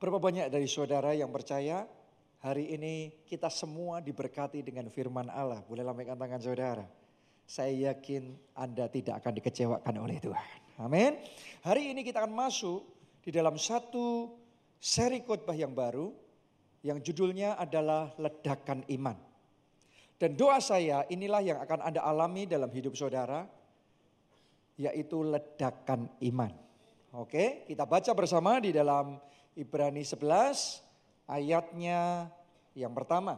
Berapa banyak dari saudara yang percaya hari ini kita semua diberkati dengan firman Allah. Boleh lambaikan tangan saudara. Saya yakin Anda tidak akan dikecewakan oleh Tuhan. Amin. Hari ini kita akan masuk di dalam satu seri khotbah yang baru yang judulnya adalah ledakan iman. Dan doa saya inilah yang akan Anda alami dalam hidup saudara yaitu ledakan iman. Oke, kita baca bersama di dalam Ibrani 11 ayatnya yang pertama.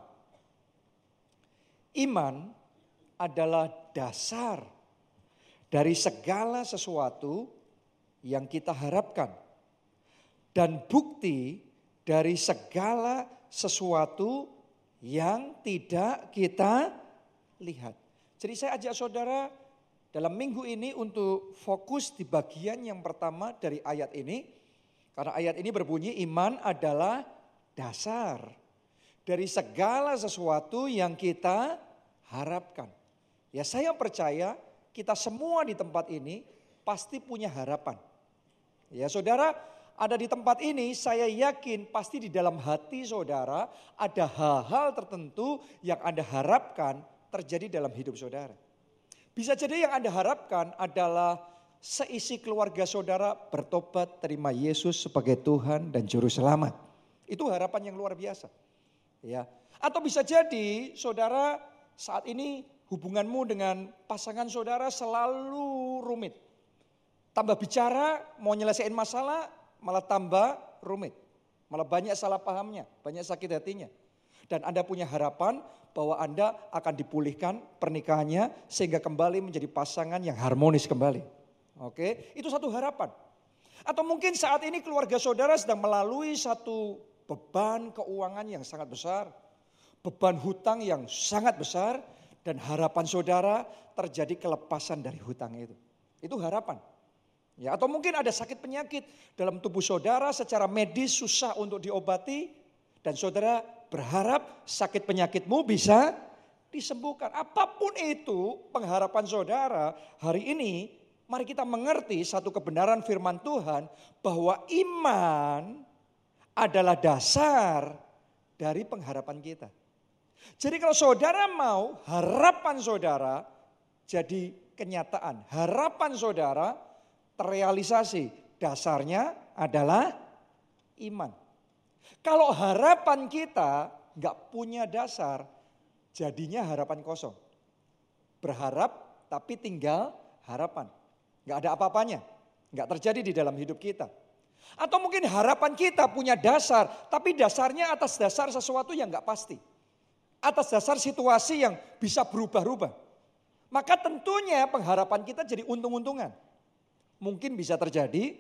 Iman adalah dasar dari segala sesuatu yang kita harapkan dan bukti dari segala sesuatu yang tidak kita lihat. Jadi saya ajak saudara dalam minggu ini untuk fokus di bagian yang pertama dari ayat ini karena ayat ini berbunyi iman adalah dasar dari segala sesuatu yang kita harapkan. Ya saya percaya kita semua di tempat ini pasti punya harapan. Ya saudara ada di tempat ini saya yakin pasti di dalam hati saudara ada hal-hal tertentu yang Anda harapkan terjadi dalam hidup saudara. Bisa jadi yang Anda harapkan adalah seisi keluarga saudara bertobat terima Yesus sebagai Tuhan dan juru selamat. Itu harapan yang luar biasa. Ya. Atau bisa jadi saudara saat ini hubunganmu dengan pasangan saudara selalu rumit. Tambah bicara mau nyelesain masalah malah tambah rumit. Malah banyak salah pahamnya, banyak sakit hatinya. Dan Anda punya harapan bahwa Anda akan dipulihkan pernikahannya sehingga kembali menjadi pasangan yang harmonis kembali. Oke, itu satu harapan. Atau mungkin saat ini keluarga saudara sedang melalui satu beban keuangan yang sangat besar, beban hutang yang sangat besar, dan harapan saudara terjadi kelepasan dari hutang itu. Itu harapan. Ya, atau mungkin ada sakit penyakit dalam tubuh saudara secara medis susah untuk diobati dan saudara berharap sakit penyakitmu bisa disembuhkan. Apa pun itu pengharapan saudara hari ini mari kita mengerti satu kebenaran firman Tuhan bahwa iman adalah dasar dari pengharapan kita. Jadi kalau saudara mau harapan saudara jadi kenyataan, harapan saudara terrealisasi, dasarnya adalah iman. Kalau harapan kita nggak punya dasar, jadinya harapan kosong. Berharap tapi tinggal harapan. Nggak ada apa-apanya. Nggak terjadi di dalam hidup kita. Atau mungkin harapan kita punya dasar, tapi dasarnya atas dasar sesuatu yang nggak pasti. Atas dasar situasi yang bisa berubah-ubah. Maka tentunya pengharapan kita jadi untung-untungan. Mungkin bisa terjadi,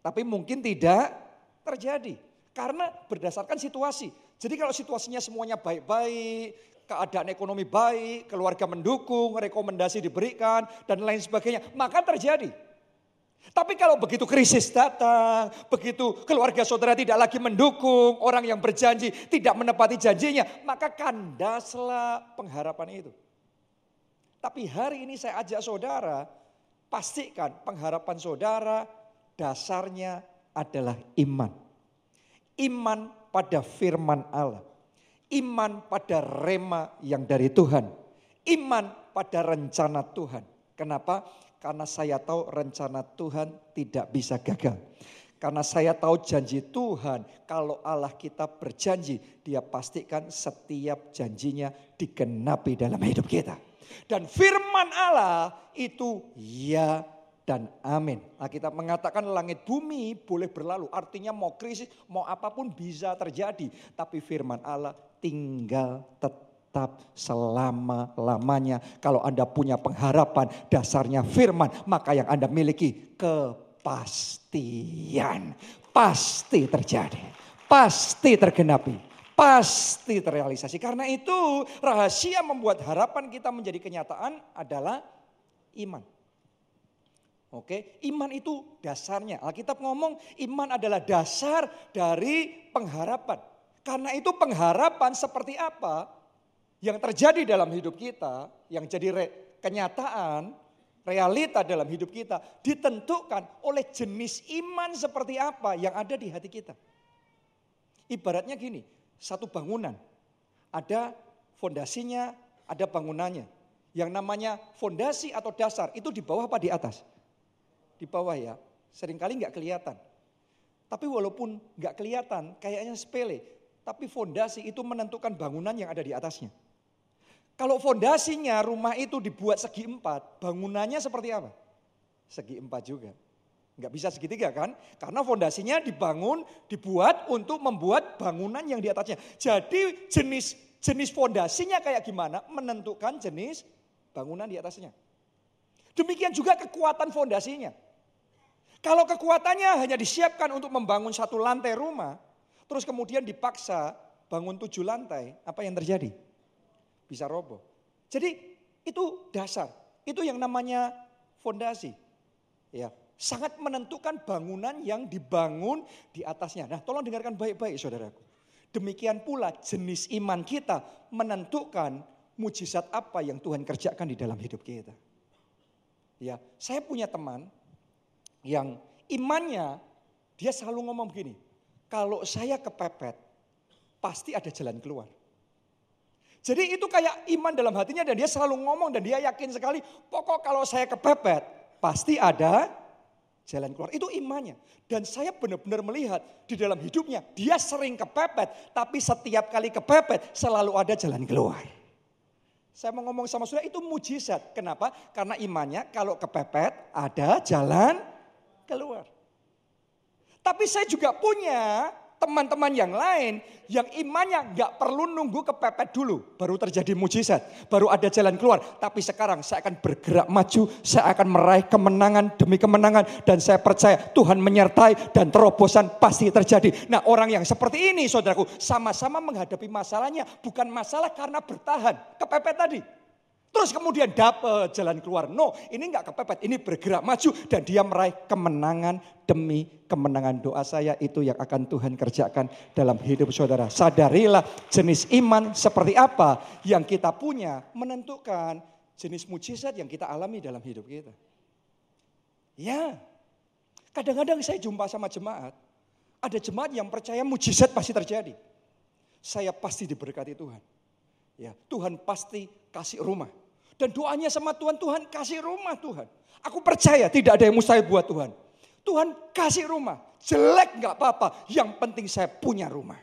tapi mungkin tidak terjadi. Karena berdasarkan situasi. Jadi kalau situasinya semuanya baik-baik, keadaan ekonomi baik, keluarga mendukung, rekomendasi diberikan, dan lain sebagainya, maka terjadi. Tapi kalau begitu krisis datang, begitu keluarga saudara tidak lagi mendukung, orang yang berjanji tidak menepati janjinya, maka kandaslah pengharapan itu. Tapi hari ini saya ajak saudara, pastikan pengharapan saudara dasarnya adalah iman. Iman pada firman Allah iman pada rema yang dari Tuhan, iman pada rencana Tuhan. Kenapa? Karena saya tahu rencana Tuhan tidak bisa gagal. Karena saya tahu janji Tuhan, kalau Allah kita berjanji, dia pastikan setiap janjinya digenapi dalam hidup kita. Dan firman Allah itu ya dan amin. Kita mengatakan langit bumi boleh berlalu. Artinya mau krisis, mau apa pun bisa terjadi. Tapi firman Allah tinggal tetap selama-lamanya. Kalau Anda punya pengharapan dasarnya firman, maka yang Anda miliki kepastian. Pasti terjadi, pasti tergenapi, pasti terrealisasi. Karena itu rahasia membuat harapan kita menjadi kenyataan adalah iman. Oke, iman itu dasarnya. Alkitab ngomong iman adalah dasar dari pengharapan. Karena itu pengharapan seperti apa yang terjadi dalam hidup kita, yang jadi re, kenyataan, realita dalam hidup kita ditentukan oleh jenis iman seperti apa yang ada di hati kita. Ibaratnya gini, satu bangunan. Ada fondasinya, ada bangunannya. Yang namanya fondasi atau dasar itu di bawah apa di atas? Di bawah ya. Seringkali nggak kelihatan. Tapi walaupun nggak kelihatan, kayaknya sepele. Tapi fondasi itu menentukan bangunan yang ada di atasnya. Kalau fondasinya rumah itu dibuat segi empat, bangunannya seperti apa? Segi empat juga. Nggak bisa segitiga kan? Karena fondasinya dibangun, dibuat untuk membuat bangunan yang di atasnya. Jadi jenis jenis fondasinya kayak gimana menentukan jenis bangunan di atasnya. Demikian juga kekuatan fondasinya. Kalau kekuatannya hanya disiapkan untuk membangun satu lantai rumah, terus kemudian dipaksa bangun tujuh lantai, apa yang terjadi? Bisa roboh. Jadi itu dasar, itu yang namanya fondasi. Ya, sangat menentukan bangunan yang dibangun di atasnya. Nah, tolong dengarkan baik-baik saudaraku. Demikian pula jenis iman kita menentukan mujizat apa yang Tuhan kerjakan di dalam hidup kita. Ya, saya punya teman yang imannya dia selalu ngomong begini, kalau saya kepepet pasti ada jalan keluar. Jadi itu kayak iman dalam hatinya dan dia selalu ngomong dan dia yakin sekali, pokok kalau saya kepepet pasti ada jalan keluar. Itu imannya. Dan saya benar-benar melihat di dalam hidupnya dia sering kepepet, tapi setiap kali kepepet selalu ada jalan keluar. Saya mau ngomong sama saudara itu mujizat. Kenapa? Karena imannya kalau kepepet ada jalan keluar. Tapi saya juga punya teman-teman yang lain yang imannya nggak perlu nunggu kepepet dulu baru terjadi mujizat, baru ada jalan keluar. Tapi sekarang saya akan bergerak maju, saya akan meraih kemenangan demi kemenangan dan saya percaya Tuhan menyertai dan terobosan pasti terjadi. Nah, orang yang seperti ini Saudaraku sama-sama menghadapi masalahnya bukan masalah karena bertahan, kepepet tadi. Terus kemudian dapat jalan keluar. No, ini enggak kepepet, ini bergerak maju dan dia meraih kemenangan demi kemenangan doa saya itu yang akan Tuhan kerjakan dalam hidup saudara. Sadarilah jenis iman seperti apa yang kita punya menentukan jenis mujizat yang kita alami dalam hidup kita. Ya, kadang-kadang saya jumpa sama jemaat, ada jemaat yang percaya mujizat pasti terjadi. Saya pasti diberkati Tuhan. Ya, Tuhan pasti kasih rumah. Dan doanya sama Tuhan, Tuhan kasih rumah Tuhan. Aku percaya tidak ada yang mustahil buat Tuhan. Tuhan kasih rumah. Jelek nggak apa-apa. Yang penting saya punya rumah.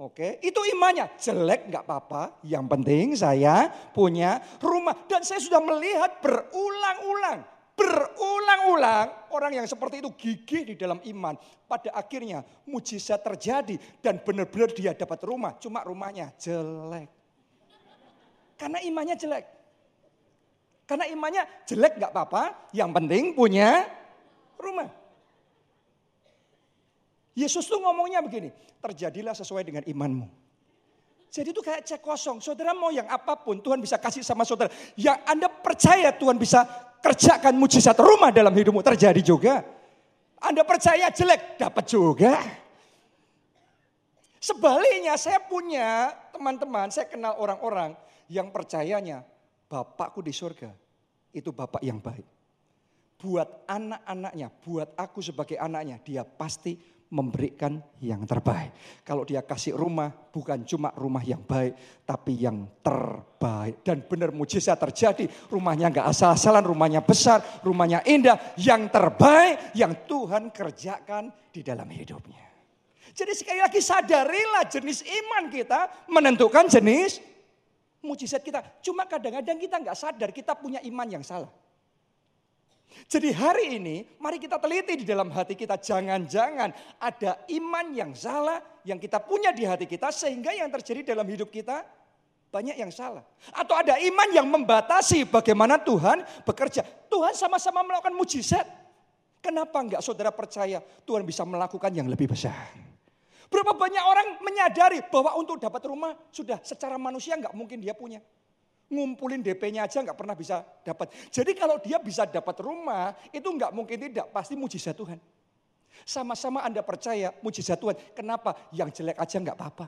Oke, itu imannya. Jelek nggak apa-apa. Yang penting saya punya rumah. Dan saya sudah melihat berulang-ulang. Berulang-ulang orang yang seperti itu gigih di dalam iman. Pada akhirnya mujizat terjadi dan benar-benar dia dapat rumah. Cuma rumahnya jelek. Karena imannya jelek. Karena imannya jelek gak apa-apa, yang penting punya rumah. Yesus tuh ngomongnya begini, terjadilah sesuai dengan imanmu. Jadi itu kayak cek kosong. Saudara mau yang apa pun Tuhan bisa kasih sama saudara. Yang Anda percaya Tuhan bisa kerjakan mujizat rumah dalam hidupmu terjadi juga. Anda percaya jelek dapat juga. Sebaliknya saya punya teman-teman, saya kenal orang-orang yang percayanya Bapakku di surga itu Bapak yang baik. Buat anak-anaknya, buat aku sebagai anaknya, dia pasti memberikan yang terbaik. Kalau dia kasih rumah, bukan cuma rumah yang baik, tapi yang terbaik. Dan benar mujizat terjadi, rumahnya nggak asal-asalan, rumahnya besar, rumahnya indah, yang terbaik yang Tuhan kerjakan di dalam hidupnya. Jadi sekali lagi sadarilah jenis iman kita menentukan jenis mujizat kita. Cuma kadang-kadang kita nggak sadar kita punya iman yang salah. Jadi hari ini mari kita teliti di dalam hati kita. Jangan-jangan ada iman yang salah yang kita punya di hati kita sehingga yang terjadi dalam hidup kita banyak yang salah. Atau ada iman yang membatasi bagaimana Tuhan bekerja. Tuhan sama-sama melakukan mujizat. Kenapa enggak saudara percaya Tuhan bisa melakukan yang lebih besar? Berapa banyak orang menyadari bahwa untuk dapat rumah sudah secara manusia nggak mungkin dia punya. Ngumpulin DP-nya aja nggak pernah bisa dapat. Jadi kalau dia bisa dapat rumah itu nggak mungkin tidak pasti mujizat Tuhan. Sama-sama Anda percaya mujizat Tuhan. Kenapa? Yang jelek aja nggak apa-apa.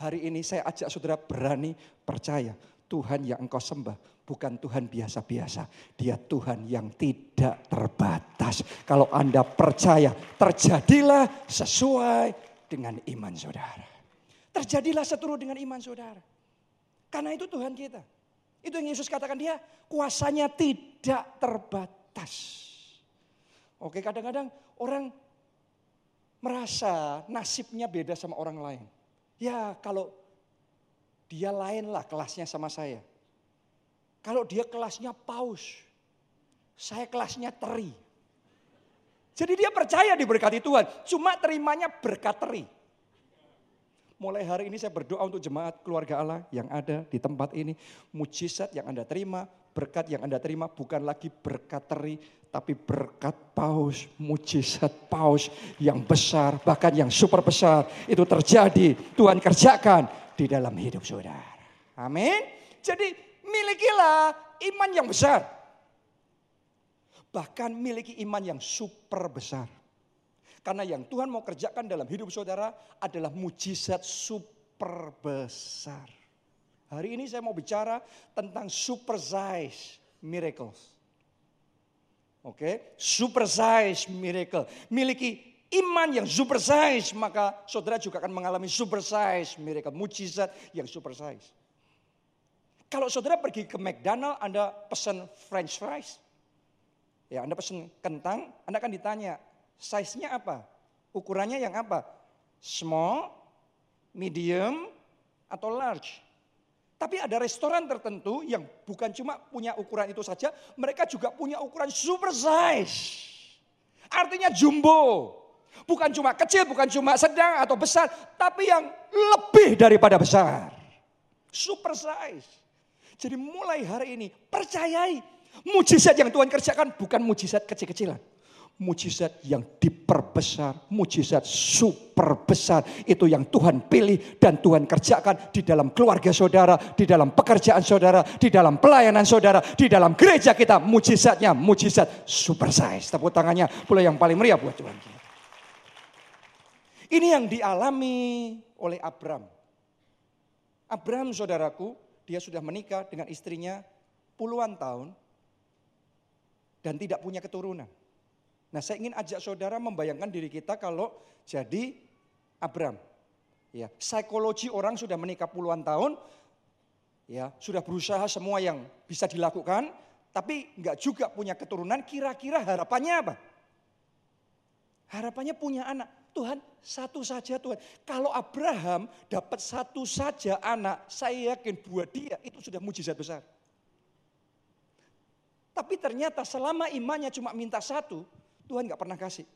Hari ini saya ajak saudara berani percaya Tuhan yang engkau sembah bukan Tuhan biasa-biasa. Dia Tuhan yang tidak terbatas. Kalau Anda percaya terjadilah sesuai dengan iman saudara. Terjadilah seturut dengan iman saudara. Karena itu Tuhan kita. Itu yang Yesus katakan dia kuasanya tidak terbatas. Oke kadang-kadang orang merasa nasibnya beda sama orang lain. Ya kalau dia lain lah kelasnya sama saya. Kalau dia kelasnya paus, saya kelasnya teri. Jadi dia percaya diberkati Tuhan, cuma terimanya berkat teri. Mulai hari ini saya berdoa untuk jemaat keluarga Allah yang ada di tempat ini. Mujizat yang Anda terima, berkat yang Anda terima bukan lagi berkat teri, tapi berkat paus, mujizat paus yang besar, bahkan yang super besar. Itu terjadi, Tuhan kerjakan di dalam hidup saudara. Amin. Jadi milikilah iman yang besar. Bahkan miliki iman yang super besar. Karena yang Tuhan mau kerjakan dalam hidup saudara adalah mujizat super besar. Hari ini saya mau bicara tentang super size miracles. Oke, okay? super size miracle. Miliki iman yang super size, maka saudara juga akan mengalami super size miracle, mujizat yang super size. Kalau saudara pergi ke McDonald, Anda pesan french fries. Ya, Anda pesan kentang, Anda akan ditanya, Size-nya apa? Ukurannya yang apa? Small, medium, atau large. Tapi ada restoran tertentu yang bukan cuma punya ukuran itu saja, mereka juga punya ukuran super size. Artinya jumbo. Bukan cuma kecil, bukan cuma sedang atau besar, tapi yang lebih daripada besar. Super size. Jadi mulai hari ini percayai mujizat yang Tuhan kerjakan bukan mujizat kecil-kecilan mujizat yang diperbesar, mujizat super besar. Itu yang Tuhan pilih dan Tuhan kerjakan di dalam keluarga saudara, di dalam pekerjaan saudara, di dalam pelayanan saudara, di dalam gereja kita. Mujizatnya, mujizat super size. Tepuk tangannya boleh yang paling meriah buat Tuhan. Ini yang dialami oleh Abram. Abram saudaraku, dia sudah menikah dengan istrinya puluhan tahun dan tidak punya keturunan. Nah saya ingin ajak saudara membayangkan diri kita kalau jadi Abram. Ya, psikologi orang sudah menikah puluhan tahun, ya sudah berusaha semua yang bisa dilakukan, tapi nggak juga punya keturunan. Kira-kira harapannya apa? Harapannya punya anak. Tuhan satu saja Tuhan. Kalau Abraham dapat satu saja anak, saya yakin buat dia itu sudah mujizat besar. Tapi ternyata selama imannya cuma minta satu, Tuhan gak pernah kasih.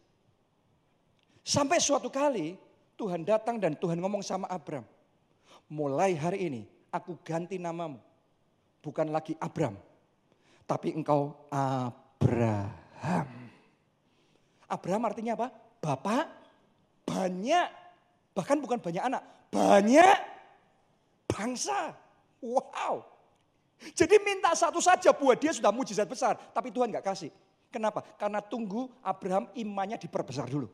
Sampai suatu kali Tuhan datang dan Tuhan ngomong sama Abram. Mulai hari ini aku ganti namamu. Bukan lagi Abram. Tapi engkau Abraham. Abraham artinya apa? Bapak banyak. Bahkan bukan banyak anak. Banyak bangsa. Wow. Jadi minta satu saja buat dia sudah mujizat besar. Tapi Tuhan gak kasih. Kenapa? Karena tunggu Abraham imannya diperbesar dulu.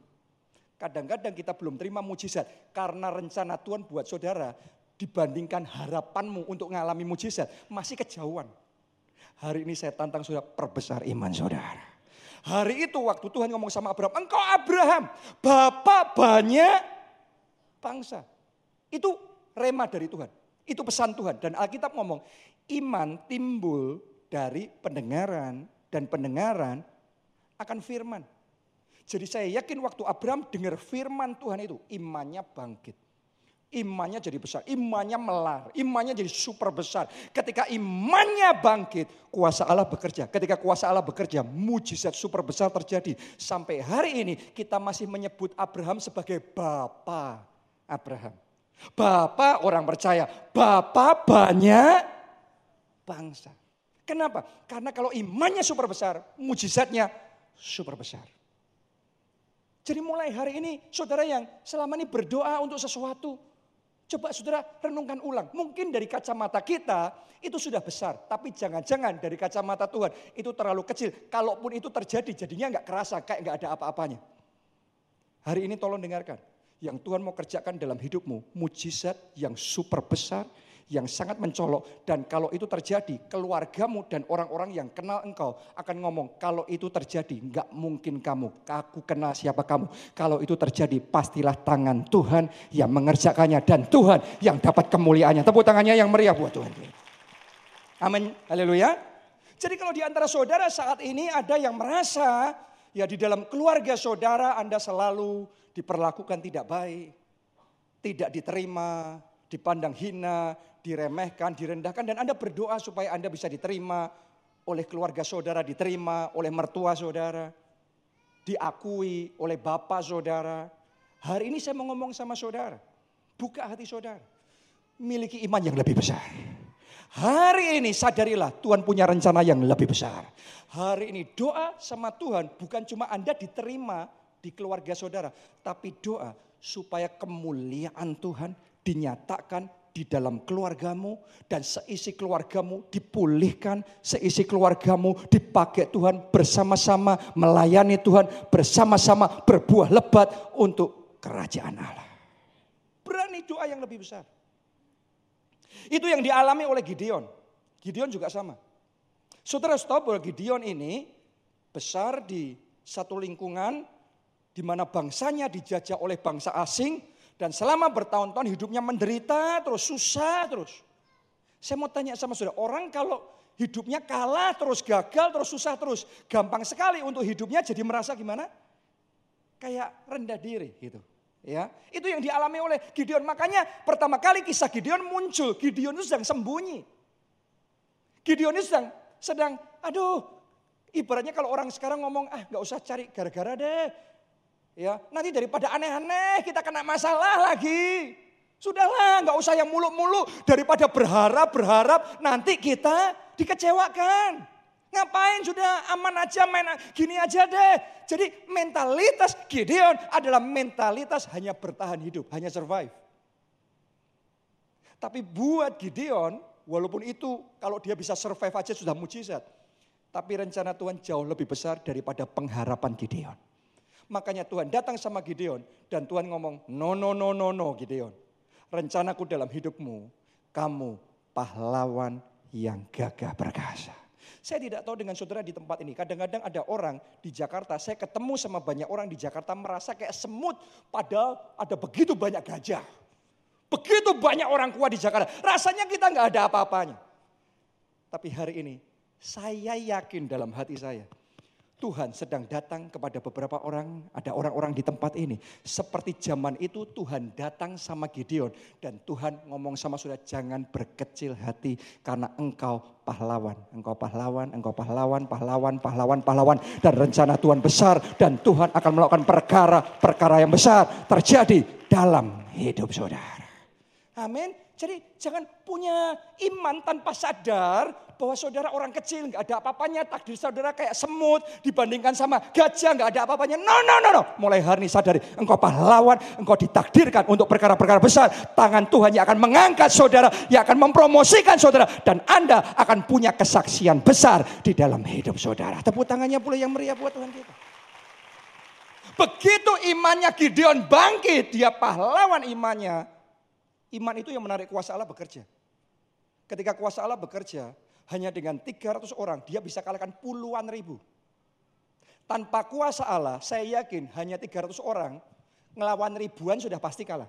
Kadang-kadang kita belum terima mujizat karena rencana Tuhan buat saudara dibandingkan harapanmu untuk mengalami mujizat masih kejauhan. Hari ini saya tantang saudara perbesar iman saudara. Hari itu waktu Tuhan ngomong sama Abraham, engkau Abraham, bapak banyak bangsa. Itu rema dari Tuhan. Itu pesan Tuhan. Dan Alkitab ngomong, iman timbul dari pendengaran dan pendengaran akan firman. Jadi saya yakin waktu Abraham dengar firman Tuhan itu, imannya bangkit. Imannya jadi besar, imannya melar, imannya jadi super besar. Ketika imannya bangkit, kuasa Allah bekerja. Ketika kuasa Allah bekerja, mujizat super besar terjadi. Sampai hari ini kita masih menyebut Abraham sebagai Bapa Abraham. Bapak orang percaya, Bapak banyak bangsa. Kenapa? Karena kalau imannya super besar, mujizatnya super besar. Jadi mulai hari ini saudara yang selama ini berdoa untuk sesuatu. Coba saudara renungkan ulang. Mungkin dari kacamata kita itu sudah besar. Tapi jangan-jangan dari kacamata Tuhan itu terlalu kecil. Kalaupun itu terjadi jadinya nggak kerasa kayak nggak ada apa-apanya. Hari ini tolong dengarkan. Yang Tuhan mau kerjakan dalam hidupmu. Mujizat yang super besar. Yang sangat mencolok. Dan kalau itu terjadi, keluargamu dan orang-orang yang kenal engkau akan ngomong, kalau itu terjadi, nggak mungkin kamu, aku kenal siapa kamu. Kalau itu terjadi, pastilah tangan Tuhan yang mengerjakannya. Dan Tuhan yang dapat kemuliaannya. Tepuk tangannya yang meriah buat Tuhan. Amin, haleluya. Jadi kalau di antara saudara saat ini ada yang merasa, ya di dalam keluarga saudara Anda selalu diperlakukan tidak baik tidak diterima, dipandang hina, diremehkan, direndahkan dan Anda berdoa supaya Anda bisa diterima oleh keluarga saudara, diterima oleh mertua saudara, diakui oleh bapak saudara. Hari ini saya mau ngomong sama saudara, buka hati saudara, miliki iman yang lebih besar. Hari ini sadarilah Tuhan punya rencana yang lebih besar. Hari ini doa sama Tuhan bukan cuma Anda diterima di keluarga saudara, tapi doa supaya kemuliaan Tuhan dinyatakan di dalam keluargamu dan seisi keluargamu dipulihkan, seisi keluargamu dipakai Tuhan bersama-sama melayani Tuhan, bersama-sama berbuah lebat untuk kerajaan Allah. Berani doa yang lebih besar. Itu yang dialami oleh Gideon. Gideon juga sama. Saudara tahu bahwa Gideon ini besar di satu lingkungan di mana bangsanya dijajah oleh bangsa asing dan selama bertahun-tahun hidupnya menderita terus susah terus. Saya mau tanya sama saudara, orang kalau hidupnya kalah terus gagal terus susah terus, gampang sekali untuk hidupnya jadi merasa gimana? Kayak rendah diri gitu. Ya, itu yang dialami oleh Gideon. Makanya pertama kali kisah Gideon muncul, Gideon itu sedang sembunyi. Gideon itu sedang sedang aduh, ibaratnya kalau orang sekarang ngomong, ah nggak usah cari gara-gara deh. Ya, nanti daripada aneh-aneh kita kena masalah lagi. Sudahlah, nggak usah yang muluk-muluk daripada berharap-berharap nanti kita dikecewakan. Ngapain sudah aman aja main gini aja deh. Jadi mentalitas Gideon adalah mentalitas hanya bertahan hidup, hanya survive. Tapi buat Gideon, walaupun itu kalau dia bisa survive aja sudah mujizat. Tapi rencana Tuhan jauh lebih besar daripada pengharapan Gideon. Makanya Tuhan datang sama Gideon dan Tuhan ngomong, no, no, no, no, no Gideon. Rencanaku dalam hidupmu, kamu pahlawan yang gagah perkasa. Saya tidak tahu dengan saudara di tempat ini. Kadang-kadang ada orang di Jakarta, saya ketemu sama banyak orang di Jakarta merasa kayak semut. Padahal ada begitu banyak gajah. Begitu banyak orang kuat di Jakarta. Rasanya kita nggak ada apa-apanya. Tapi hari ini saya yakin dalam hati saya Tuhan sedang datang kepada beberapa orang, ada orang-orang di tempat ini. Seperti zaman itu Tuhan datang sama Gideon dan Tuhan ngomong sama saudara jangan berkecil hati karena engkau pahlawan, engkau pahlawan, engkau pahlawan, pahlawan, pahlawan, pahlawan dan rencana Tuhan besar dan Tuhan akan melakukan perkara-perkara yang besar terjadi dalam hidup saudara. Amin. Jadi jangan punya iman tanpa sadar bahwa saudara orang kecil nggak ada apa-apanya, takdir saudara kayak semut dibandingkan sama gajah nggak ada apa-apanya. No, no, no, no. Mulai hari ini sadari, engkau pahlawan, engkau ditakdirkan untuk perkara-perkara besar. Tangan Tuhan yang akan mengangkat saudara, yang akan mempromosikan saudara. Dan Anda akan punya kesaksian besar di dalam hidup saudara. Tepuk tangannya pula yang meriah buat Tuhan kita. Begitu imannya Gideon bangkit, dia pahlawan imannya. Iman itu yang menarik kuasa Allah bekerja. Ketika kuasa Allah bekerja, hanya dengan 300 orang dia bisa kalahkan puluhan ribu. Tanpa kuasa Allah, saya yakin hanya 300 orang ngelawan ribuan sudah pasti kalah.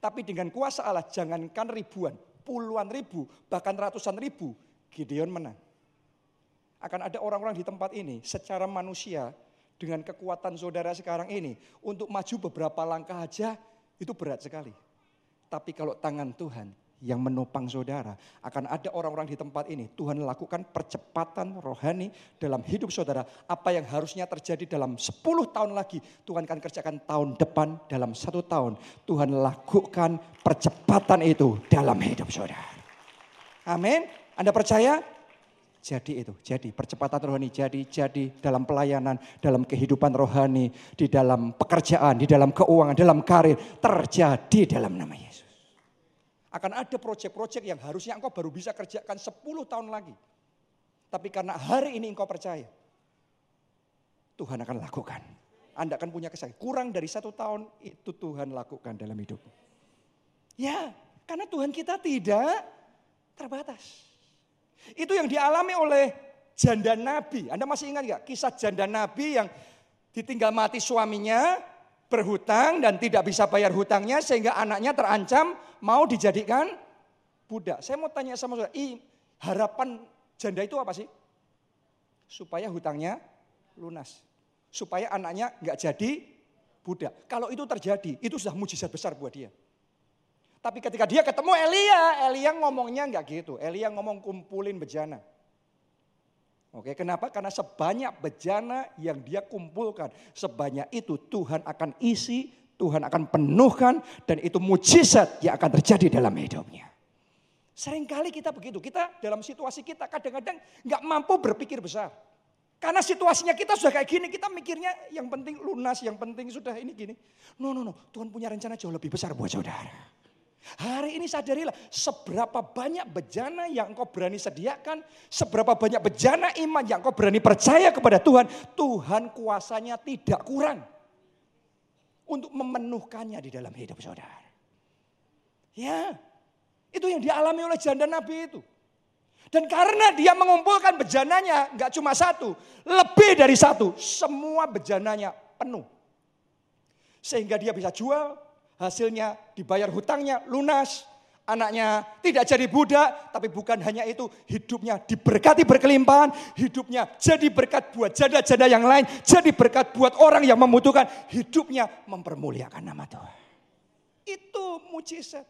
Tapi dengan kuasa Allah jangankan ribuan, puluhan ribu, bahkan ratusan ribu, Gideon menang. Akan ada orang-orang di tempat ini secara manusia dengan kekuatan saudara sekarang ini untuk maju beberapa langkah aja itu berat sekali. Tapi kalau tangan Tuhan yang menopang saudara, akan ada orang-orang di tempat ini. Tuhan lakukan percepatan rohani dalam hidup saudara. Apa yang harusnya terjadi dalam 10 tahun lagi, Tuhan akan kerjakan tahun depan dalam satu tahun. Tuhan lakukan percepatan itu dalam hidup saudara. Amin. Anda percaya? Jadi itu, jadi percepatan rohani, jadi jadi dalam pelayanan, dalam kehidupan rohani, di dalam pekerjaan, di dalam keuangan, dalam karir, terjadi dalam nama Yesus. Akan ada proyek-proyek yang harusnya engkau baru bisa kerjakan 10 tahun lagi. Tapi karena hari ini engkau percaya, Tuhan akan lakukan. Anda akan punya kesaksian. Kurang dari satu tahun itu Tuhan lakukan dalam hidupmu. Ya, Karena Tuhan kita tidak terbatas. Itu yang dialami oleh janda nabi. Anda masih ingat nggak kisah janda nabi yang ditinggal mati suaminya, berhutang dan tidak bisa bayar hutangnya sehingga anaknya terancam mau dijadikan budak. Saya mau tanya sama saudara, harapan janda itu apa sih? Supaya hutangnya lunas. Supaya anaknya nggak jadi budak. Kalau itu terjadi, itu sudah mujizat besar buat dia. Tapi ketika dia ketemu Elia, Elia ngomongnya nggak gitu. Elia ngomong kumpulin bejana. Oke, kenapa? Karena sebanyak bejana yang dia kumpulkan, sebanyak itu Tuhan akan isi, Tuhan akan penuhkan, dan itu mujizat yang akan terjadi dalam hidupnya. Seringkali kita begitu, kita dalam situasi kita kadang-kadang nggak mampu berpikir besar. Karena situasinya kita sudah kayak gini, kita mikirnya yang penting lunas, yang penting sudah ini gini. No, no, no, Tuhan punya rencana jauh lebih besar buat saudara. Hari ini sadarilah seberapa banyak bejana yang engkau berani sediakan, seberapa banyak bejana iman yang engkau berani percaya kepada Tuhan, Tuhan kuasanya tidak kurang untuk memenuhkannya di dalam hidup saudara. Ya, itu yang dialami oleh janda Nabi itu. Dan karena dia mengumpulkan bejananya nggak cuma satu, lebih dari satu, semua bejananya penuh. Sehingga dia bisa jual, hasilnya dibayar hutangnya lunas, anaknya tidak jadi budak, tapi bukan hanya itu, hidupnya diberkati berkelimpahan, hidupnya jadi berkat buat janda-janda yang lain, jadi berkat buat orang yang membutuhkan, hidupnya mempermuliakan nama Tuhan. Itu mujizat.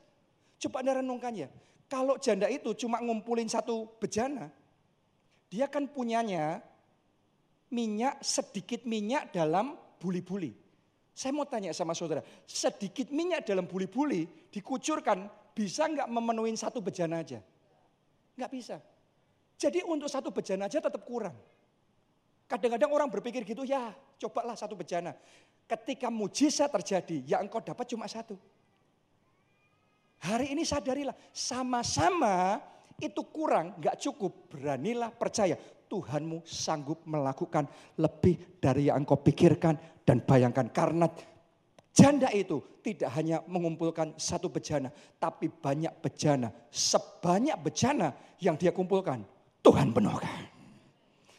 Coba anda renungkan ya, kalau janda itu cuma ngumpulin satu bejana, dia kan punyanya minyak, sedikit minyak dalam buli-buli. Saya mau tanya sama saudara, sedikit minyak dalam buli-buli dikucurkan bisa nggak memenuhi satu bejana aja? Nggak bisa. Jadi untuk satu bejana aja tetap kurang. Kadang-kadang orang berpikir gitu, ya cobalah satu bejana. Ketika mujizat terjadi, ya engkau dapat cuma satu. Hari ini sadarilah, sama-sama itu kurang, nggak cukup. Beranilah percaya, Tuhanmu sanggup melakukan lebih dari yang engkau pikirkan dan bayangkan. Karena janda itu tidak hanya mengumpulkan satu bejana, tapi banyak bejana. Sebanyak bejana yang dia kumpulkan, Tuhan penuhkan.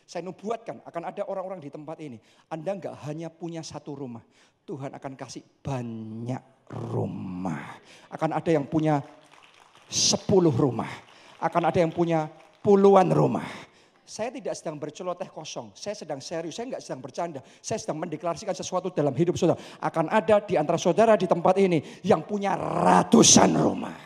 Saya nubuatkan akan ada orang-orang di tempat ini. Anda nggak hanya punya satu rumah. Tuhan akan kasih banyak rumah. Akan ada yang punya sepuluh rumah. Akan ada yang punya puluhan rumah. Saya tidak sedang berceloteh kosong. Saya sedang serius. Saya nggak sedang bercanda. Saya sedang mendeklarasikan sesuatu dalam hidup saudara. Akan ada di antara saudara di tempat ini yang punya ratusan rumah.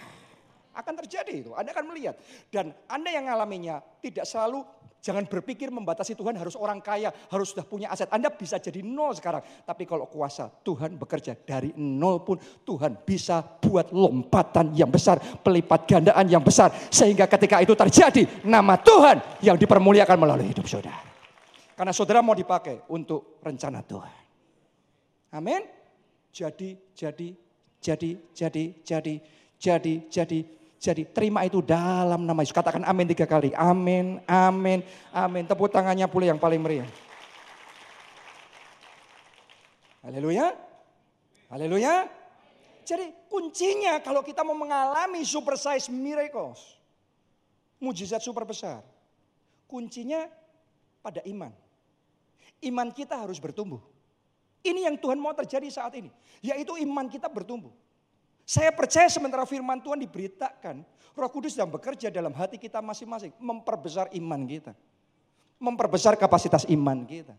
Akan terjadi itu. Anda akan melihat. Dan Anda yang ngalaminya tidak selalu Jangan berpikir membatasi Tuhan harus orang kaya, harus sudah punya aset. Anda bisa jadi nol sekarang. Tapi kalau kuasa Tuhan bekerja dari nol pun Tuhan bisa buat lompatan yang besar, pelipat gandaan yang besar. Sehingga ketika itu terjadi nama Tuhan yang dipermuliakan melalui hidup saudara. Karena saudara mau dipakai untuk rencana Tuhan. Amin. Jadi, jadi, jadi, jadi, jadi, jadi, jadi, jadi terima itu dalam nama Yesus. Katakan amin tiga kali. Amin, amin, amin. Tepuk tangannya pula yang paling meriah. Haleluya. Haleluya. Jadi kuncinya kalau kita mau mengalami super size miracles. Mujizat super besar. Kuncinya pada iman. Iman kita harus bertumbuh. Ini yang Tuhan mau terjadi saat ini. Yaitu iman kita bertumbuh. Saya percaya sementara firman Tuhan diberitakan, Roh Kudus sedang bekerja dalam hati kita masing-masing, memperbesar iman kita. Memperbesar kapasitas iman kita.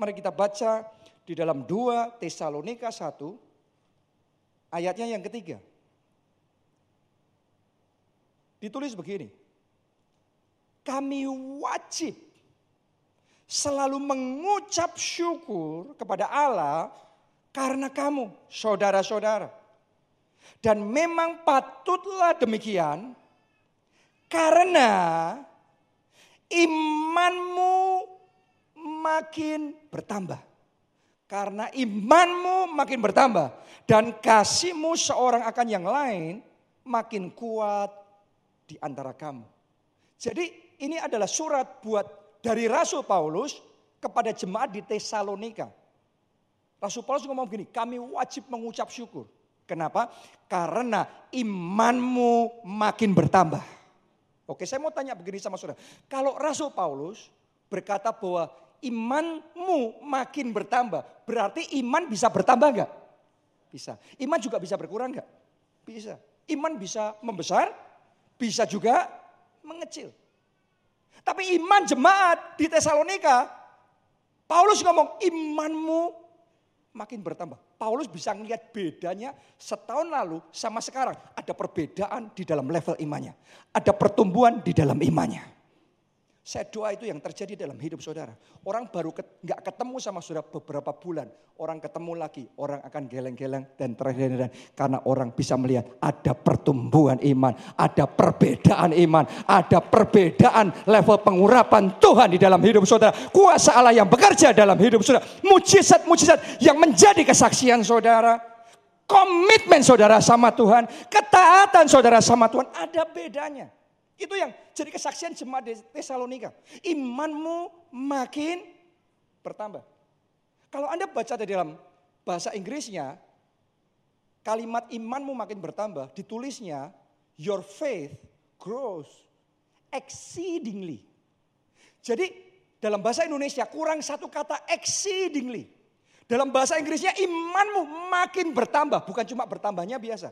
Mari kita baca di dalam 2 Tesalonika 1 ayatnya yang ketiga. Ditulis begini. Kami wajib selalu mengucap syukur kepada Allah karena kamu, saudara-saudara dan memang patutlah demikian karena imanmu makin bertambah. Karena imanmu makin bertambah dan kasihmu seorang akan yang lain makin kuat di antara kamu. Jadi ini adalah surat buat dari Rasul Paulus kepada jemaat di Tesalonika. Rasul Paulus ngomong begini, kami wajib mengucap syukur. Kenapa? Karena imanmu makin bertambah. Oke, saya mau tanya begini sama saudara. Kalau Rasul Paulus berkata bahwa imanmu makin bertambah, berarti iman bisa bertambah enggak? Bisa. Iman juga bisa berkurang enggak? Bisa. Iman bisa membesar, bisa juga mengecil. Tapi iman jemaat di Tesalonika, Paulus ngomong imanmu makin bertambah. Paulus bisa melihat bedanya setahun lalu sama sekarang. Ada perbedaan di dalam level imannya. Ada pertumbuhan di dalam imannya. Saya doa itu yang terjadi dalam hidup saudara. Orang baru nggak ketemu sama saudara beberapa bulan. Orang ketemu lagi, orang akan geleng-geleng dan terakhir karena orang bisa melihat ada pertumbuhan iman, ada perbedaan iman, ada perbedaan level pengurapan Tuhan di dalam hidup saudara. Kuasa Allah yang bekerja dalam hidup saudara. Mujizat-mujizat yang menjadi kesaksian saudara. Komitmen saudara sama Tuhan, ketaatan saudara sama Tuhan ada bedanya. Itu yang jadi kesaksian jemaat di Tesalonika. Imanmu makin bertambah. Kalau Anda baca di dalam bahasa Inggrisnya, kalimat imanmu makin bertambah, ditulisnya your faith grows exceedingly. Jadi dalam bahasa Indonesia kurang satu kata exceedingly. Dalam bahasa Inggrisnya imanmu makin bertambah, bukan cuma bertambahnya biasa,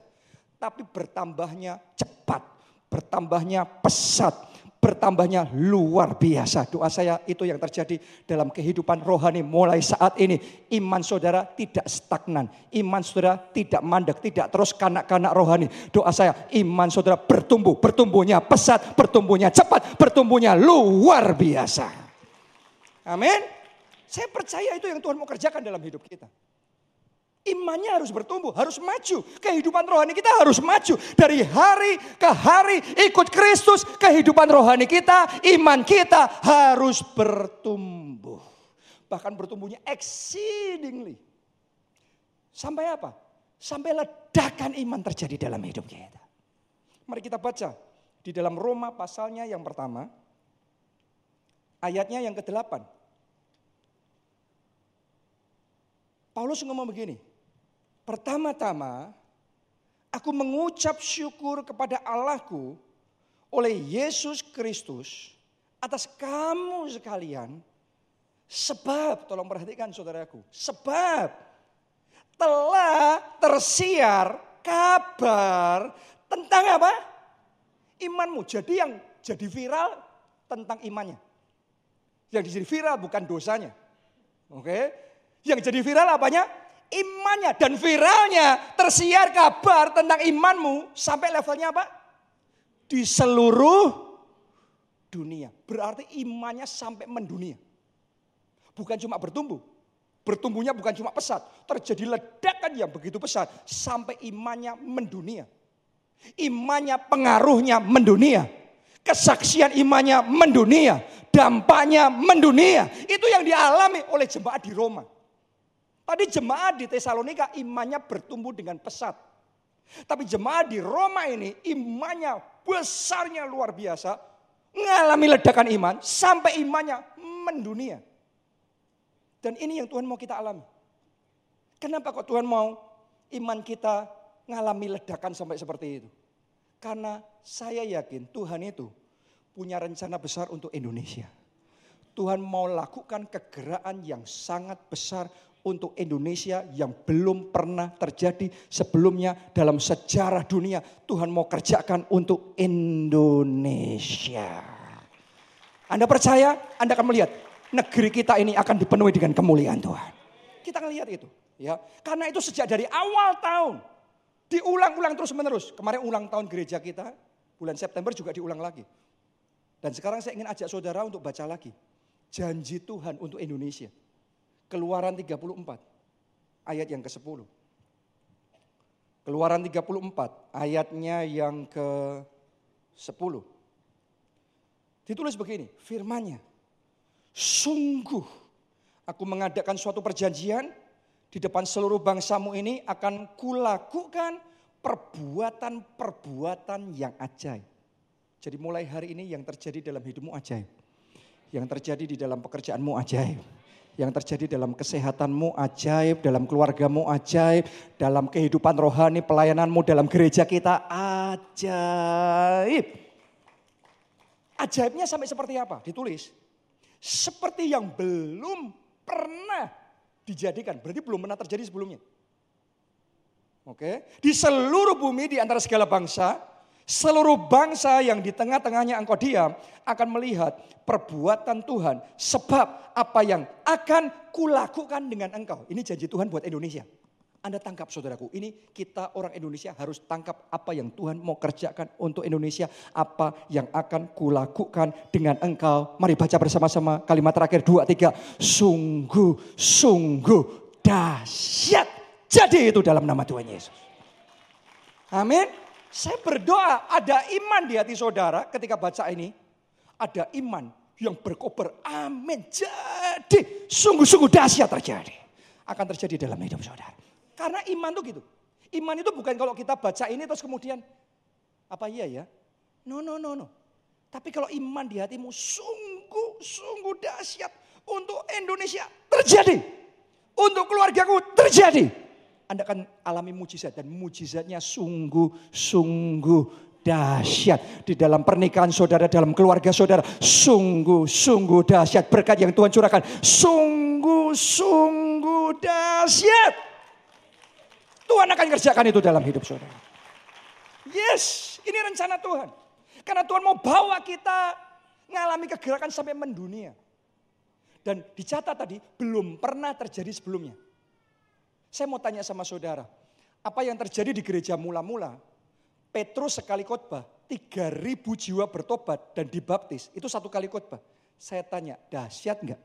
tapi bertambahnya cepat bertambahnya pesat, bertambahnya luar biasa. Doa saya itu yang terjadi dalam kehidupan rohani mulai saat ini. Iman saudara tidak stagnan, iman saudara tidak mandek, tidak terus kanak-kanak rohani. Doa saya iman saudara bertumbuh, bertumbuhnya pesat, bertumbuhnya cepat, bertumbuhnya luar biasa. Amin. Saya percaya itu yang Tuhan mau kerjakan dalam hidup kita. Imannya harus bertumbuh, harus maju. Kehidupan rohani kita harus maju. Dari hari ke hari ikut Kristus, kehidupan rohani kita, iman kita harus bertumbuh. Bahkan bertumbuhnya exceedingly. Sampai apa? Sampai ledakan iman terjadi dalam hidup kita. Mari kita baca di dalam Roma pasalnya yang pertama. Ayatnya yang ke-8. Paulus ngomong begini, Pertama-tama, aku mengucap syukur kepada Allahku oleh Yesus Kristus atas kamu sekalian. Sebab, tolong perhatikan saudaraku, sebab telah tersiar kabar tentang apa? Imanmu. Jadi yang jadi viral tentang imannya. Yang jadi viral bukan dosanya. Oke. Yang jadi viral apanya? Imannya dan viralnya tersiar kabar tentang imanmu sampai levelnya apa? Di seluruh dunia. Berarti imannya sampai mendunia. Bukan cuma bertumbuh. Bertumbuhnya bukan cuma pesat. Terjadi ledakan yang begitu pesat. Sampai imannya mendunia. Imannya pengaruhnya mendunia. Kesaksian imannya mendunia. Dampaknya mendunia. Itu yang dialami oleh jemaat di Roma. Tadi jemaat di Tesalonika imannya bertumbuh dengan pesat. Tapi jemaat di Roma ini imannya besarnya luar biasa. Mengalami ledakan iman sampai imannya mendunia. Dan ini yang Tuhan mau kita alami. Kenapa kok Tuhan mau iman kita mengalami ledakan sampai seperti itu? Karena saya yakin Tuhan itu punya rencana besar untuk Indonesia. Tuhan mau lakukan kegeraan yang sangat besar untuk Indonesia yang belum pernah terjadi sebelumnya dalam sejarah dunia. Tuhan mau kerjakan untuk Indonesia. Anda percaya? Anda akan melihat negeri kita ini akan dipenuhi dengan kemuliaan Tuhan. Kita akan lihat itu, ya. Karena itu sejak dari awal tahun diulang-ulang terus-menerus. Kemarin ulang tahun gereja kita, bulan September juga diulang lagi. Dan sekarang saya ingin ajak saudara untuk baca lagi. Janji Tuhan untuk Indonesia. Keluaran 34 ayat yang ke-10. Keluaran 34 ayatnya yang ke-10. Ditulis begini, firmannya. Sungguh aku mengadakan suatu perjanjian di depan seluruh bangsamu ini akan kulakukan perbuatan-perbuatan yang ajaib. Jadi mulai hari ini yang terjadi dalam hidupmu ajaib. Yang terjadi di dalam pekerjaanmu ajaib Yang terjadi dalam kesehatanmu ajaib, dalam keluargamu ajaib, dalam kehidupan rohani pelayananmu dalam gereja kita ajaib. Ajaibnya sampai seperti apa? Ditulis. Seperti yang belum pernah dijadikan. Berarti belum pernah terjadi sebelumnya. Oke, di seluruh bumi di antara segala bangsa, seluruh bangsa yang di tengah-tengahnya engkau diam akan melihat perbuatan Tuhan sebab apa yang akan kulakukan dengan engkau. Ini janji Tuhan buat Indonesia. Anda tangkap saudaraku, ini kita orang Indonesia harus tangkap apa yang Tuhan mau kerjakan untuk Indonesia, apa yang akan kulakukan dengan engkau. Mari baca bersama-sama kalimat terakhir dua tiga. Sungguh, sungguh dahsyat jadi itu dalam nama Tuhan Yesus. Amin. Saya berdoa ada iman di hati saudara ketika baca ini. Ada iman yang berkobar. Amin. Jadi sungguh-sungguh dahsyat terjadi. Akan terjadi dalam hidup saudara. Karena iman itu gitu. Iman itu bukan kalau kita baca ini terus kemudian. Apa iya ya? No, no, no, no. Tapi kalau iman di hatimu sungguh-sungguh dahsyat. Untuk Indonesia terjadi. Untuk keluargaku terjadi anda akan alami mujizat dan mujizatnya sungguh-sungguh dahsyat di dalam pernikahan saudara, dalam keluarga saudara. Sungguh-sungguh dahsyat berkat yang Tuhan curahkan. Sungguh-sungguh dahsyat. Tuhan akan kerjakan itu dalam hidup saudara. Yes, ini rencana Tuhan. Karena Tuhan mau bawa kita ngalami kegerakan sampai mendunia. Dan dicatat tadi belum pernah terjadi sebelumnya. Saya mau tanya sama saudara, apa yang terjadi di gereja mula-mula? Petrus sekali khotbah, 3000 jiwa bertobat dan dibaptis. Itu satu kali khotbah. Saya tanya, dahsyat enggak?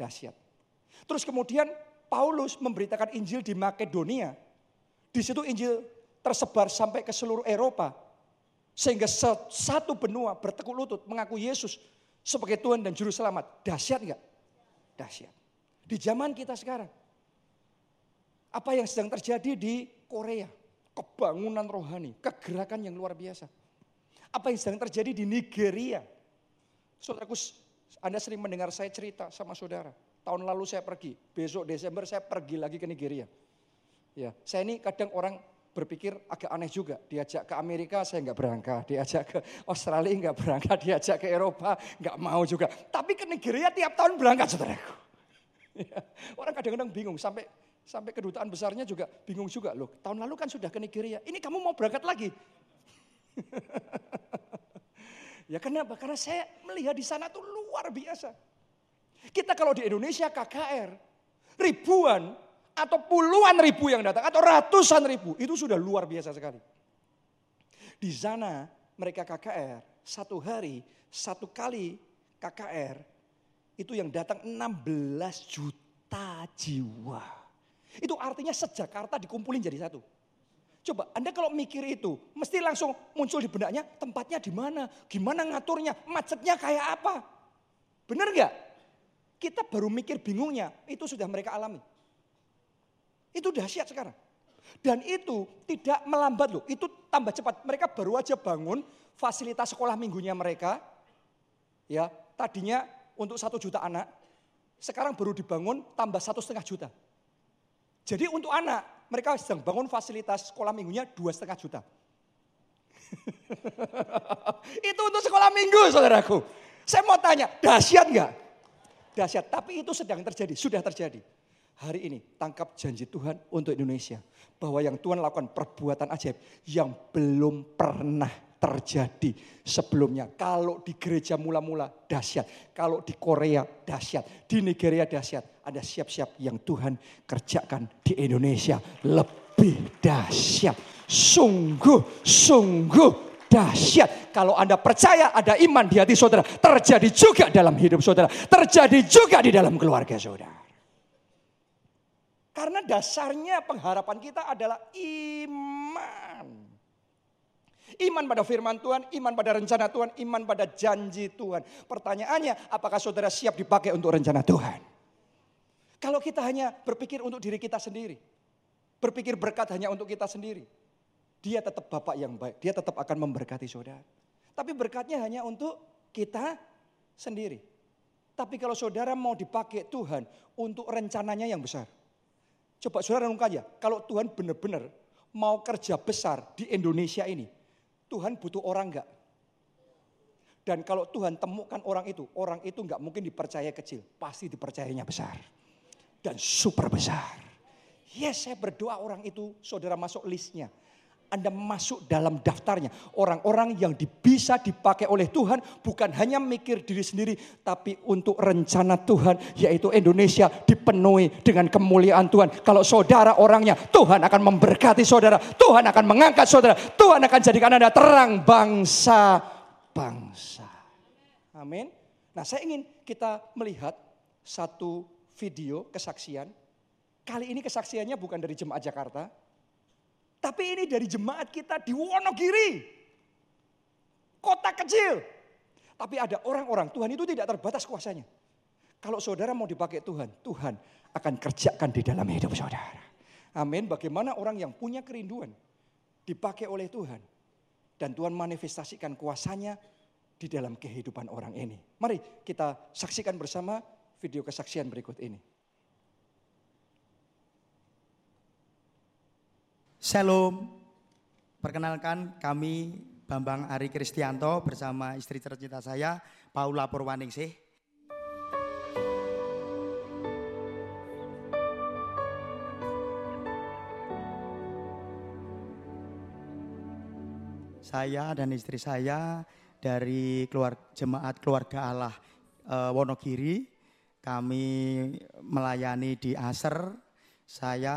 Dahsyat. Terus kemudian Paulus memberitakan Injil di Makedonia. Di situ Injil tersebar sampai ke seluruh Eropa. Sehingga satu benua bertekuk lutut mengaku Yesus sebagai Tuhan dan Juru Selamat. Dahsyat enggak? Dahsyat. Di zaman kita sekarang, apa yang sedang terjadi di Korea. Kebangunan rohani, kegerakan yang luar biasa. Apa yang sedang terjadi di Nigeria. Saudaraku, Anda sering mendengar saya cerita sama saudara. Tahun lalu saya pergi, besok Desember saya pergi lagi ke Nigeria. Ya, saya ini kadang orang berpikir agak aneh juga. Diajak ke Amerika saya nggak berangkat, diajak ke Australia nggak berangkat, diajak ke Eropa nggak mau juga. Tapi ke Nigeria tiap tahun berangkat saudaraku. Ya, orang kadang-kadang bingung sampai Sampai kedutaan besarnya juga bingung juga loh. Tahun lalu kan sudah ke Nigeria. Ini kamu mau berangkat lagi? ya kenapa? Karena saya melihat di sana tuh luar biasa. Kita kalau di Indonesia KKR, ribuan atau puluhan ribu yang datang atau ratusan ribu, itu sudah luar biasa sekali. Di sana mereka KKR, satu hari, satu kali KKR, itu yang datang 16 juta jiwa. Itu artinya sejakarta dikumpulin jadi satu. Coba Anda kalau mikir itu, mesti langsung muncul di benaknya tempatnya di mana, gimana ngaturnya, macetnya kayak apa. Benar nggak? Kita baru mikir bingungnya, itu sudah mereka alami. Itu dahsyat sekarang. Dan itu tidak melambat loh, itu tambah cepat. Mereka baru aja bangun fasilitas sekolah minggunya mereka. Ya, tadinya untuk satu juta anak, sekarang baru dibangun tambah satu setengah juta. Jadi untuk anak, mereka sedang bangun fasilitas sekolah minggunya dua setengah juta. itu untuk sekolah minggu saudaraku. Saya mau tanya, dahsyat nggak? Dahsyat, tapi itu sedang terjadi, sudah terjadi. Hari ini tangkap janji Tuhan untuk Indonesia. Bahwa yang Tuhan lakukan perbuatan ajaib yang belum pernah terjadi sebelumnya. Kalau di gereja mula-mula dahsyat, kalau di Korea dahsyat, di Nigeria dahsyat, ada siap-siap yang Tuhan kerjakan di Indonesia lebih dahsyat. Sungguh, sungguh dahsyat. Kalau Anda percaya ada iman di hati saudara, terjadi juga dalam hidup saudara, terjadi juga di dalam keluarga saudara. Karena dasarnya pengharapan kita adalah iman. Iman pada firman Tuhan, iman pada rencana Tuhan, iman pada janji Tuhan. Pertanyaannya, apakah saudara siap dipakai untuk rencana Tuhan? Kalau kita hanya berpikir untuk diri kita sendiri, berpikir berkat hanya untuk kita sendiri, dia tetap Bapak yang baik, dia tetap akan memberkati saudara. Tapi berkatnya hanya untuk kita sendiri. Tapi kalau saudara mau dipakai Tuhan untuk rencananya yang besar. Coba saudara renungkan ya, kalau Tuhan benar-benar mau kerja besar di Indonesia ini, Tuhan butuh orang enggak? Dan kalau Tuhan temukan orang itu, orang itu enggak mungkin dipercaya kecil, pasti dipercayanya besar. Dan super besar. Yes, saya berdoa orang itu saudara masuk listnya. Anda masuk dalam daftarnya. Orang-orang yang bisa dipakai oleh Tuhan bukan hanya mikir diri sendiri. Tapi untuk rencana Tuhan yaitu Indonesia dipenuhi dengan kemuliaan Tuhan. Kalau saudara orangnya Tuhan akan memberkati saudara. Tuhan akan mengangkat saudara. Tuhan akan jadikan Anda terang bangsa-bangsa. Amin. Nah saya ingin kita melihat satu video kesaksian. Kali ini kesaksiannya bukan dari jemaat Jakarta tapi ini dari jemaat kita di Wonogiri. Kota kecil. Tapi ada orang-orang, Tuhan itu tidak terbatas kuasanya. Kalau saudara mau dipakai Tuhan, Tuhan akan kerjakan di dalam hidup saudara. Amin. Bagaimana orang yang punya kerinduan dipakai oleh Tuhan. Dan Tuhan manifestasikan kuasanya di dalam kehidupan orang ini. Mari kita saksikan bersama video kesaksian berikut ini. Shalom. Perkenalkan kami Bambang Ari Kristianto bersama istri tercinta saya Paula Purwaningsih. Saya dan istri saya dari keluar, jemaat keluarga Allah e, Wonogiri. Kami melayani di Aser, saya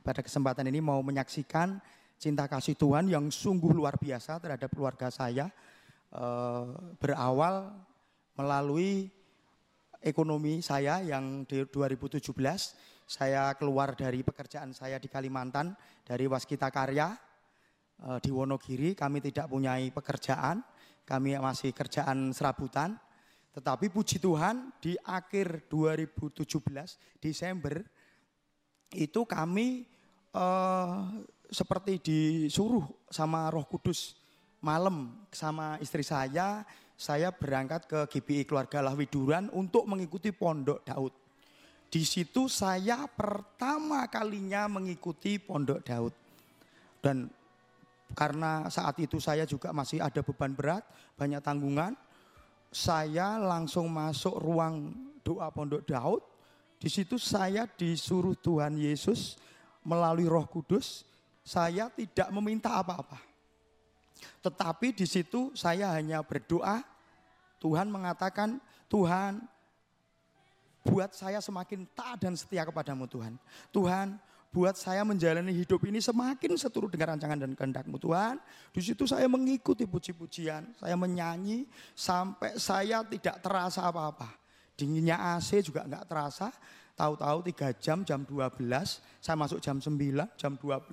pada kesempatan ini mau menyaksikan cinta kasih Tuhan yang sungguh luar biasa terhadap keluarga saya. Eh, berawal melalui ekonomi saya yang di 2017 saya keluar dari pekerjaan saya di Kalimantan dari Waskita Karya eh, di Wonogiri. Kami tidak punya pekerjaan. Kami masih kerjaan serabutan tetapi puji Tuhan di akhir 2017 Desember itu kami uh, seperti disuruh sama Roh Kudus malam sama istri saya, saya berangkat ke GBI Keluarga Lahwiduran untuk mengikuti Pondok Daud. Di situ saya pertama kalinya mengikuti Pondok Daud. Dan karena saat itu saya juga masih ada beban berat, banyak tanggungan, saya langsung masuk ruang doa Pondok Daud di situ saya disuruh Tuhan Yesus melalui Roh Kudus, saya tidak meminta apa-apa. Tetapi di situ saya hanya berdoa, Tuhan mengatakan, Tuhan buat saya semakin taat dan setia kepadamu Tuhan. Tuhan buat saya menjalani hidup ini semakin seturut dengan rancangan dan kehendakmu Tuhan. Di situ saya mengikuti puji-pujian, saya menyanyi sampai saya tidak terasa apa-apa. Dinginnya AC juga nggak terasa. Tahu-tahu tiga jam, jam 12, saya masuk jam 9, jam 12.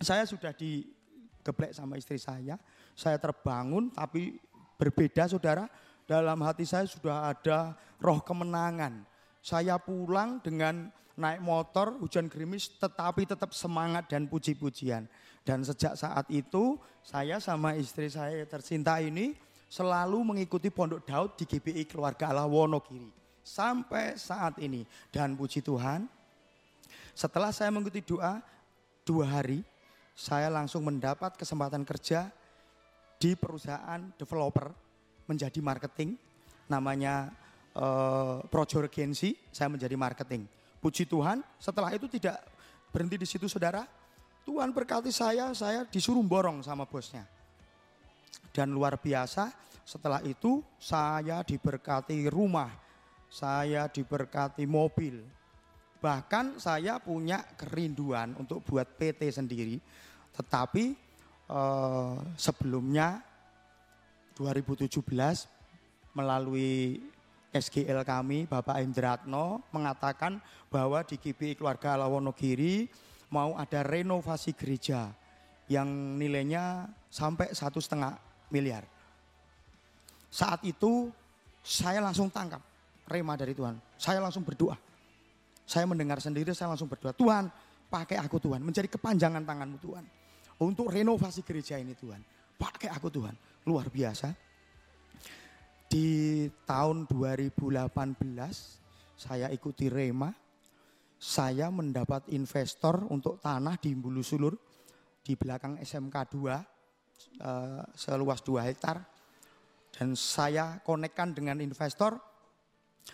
Saya sudah digeblek sama istri saya. Saya terbangun tapi berbeda saudara. Dalam hati saya sudah ada roh kemenangan. Saya pulang dengan naik motor, hujan gerimis, tetapi tetap semangat dan puji-pujian. Dan sejak saat itu, saya sama istri saya tercinta ini selalu mengikuti Pondok Daud di GBI Keluarga Allah Wonogiri. Sampai saat ini. Dan puji Tuhan, setelah saya mengikuti doa dua hari, saya langsung mendapat kesempatan kerja di perusahaan developer menjadi marketing. Namanya uh, Projo Regency, saya menjadi marketing. Puji Tuhan, setelah itu tidak berhenti di situ saudara. Tuhan berkati saya, saya disuruh borong sama bosnya dan luar biasa setelah itu saya diberkati rumah, saya diberkati mobil. Bahkan saya punya kerinduan untuk buat PT sendiri. Tetapi eh, sebelumnya 2017 melalui SGL kami Bapak Indratno mengatakan bahwa di GBI Keluarga Lawonogiri mau ada renovasi gereja yang nilainya sampai satu setengah miliar. Saat itu saya langsung tangkap rema dari Tuhan. Saya langsung berdoa. Saya mendengar sendiri, saya langsung berdoa. Tuhan, pakai aku Tuhan. Menjadi kepanjangan tanganmu Tuhan. Untuk renovasi gereja ini Tuhan. Pakai aku Tuhan. Luar biasa. Di tahun 2018 saya ikuti Rema. Saya mendapat investor untuk tanah di Bulu Sulur di belakang SMK 2 uh, seluas 2 hektar. Dan saya konekkan dengan investor,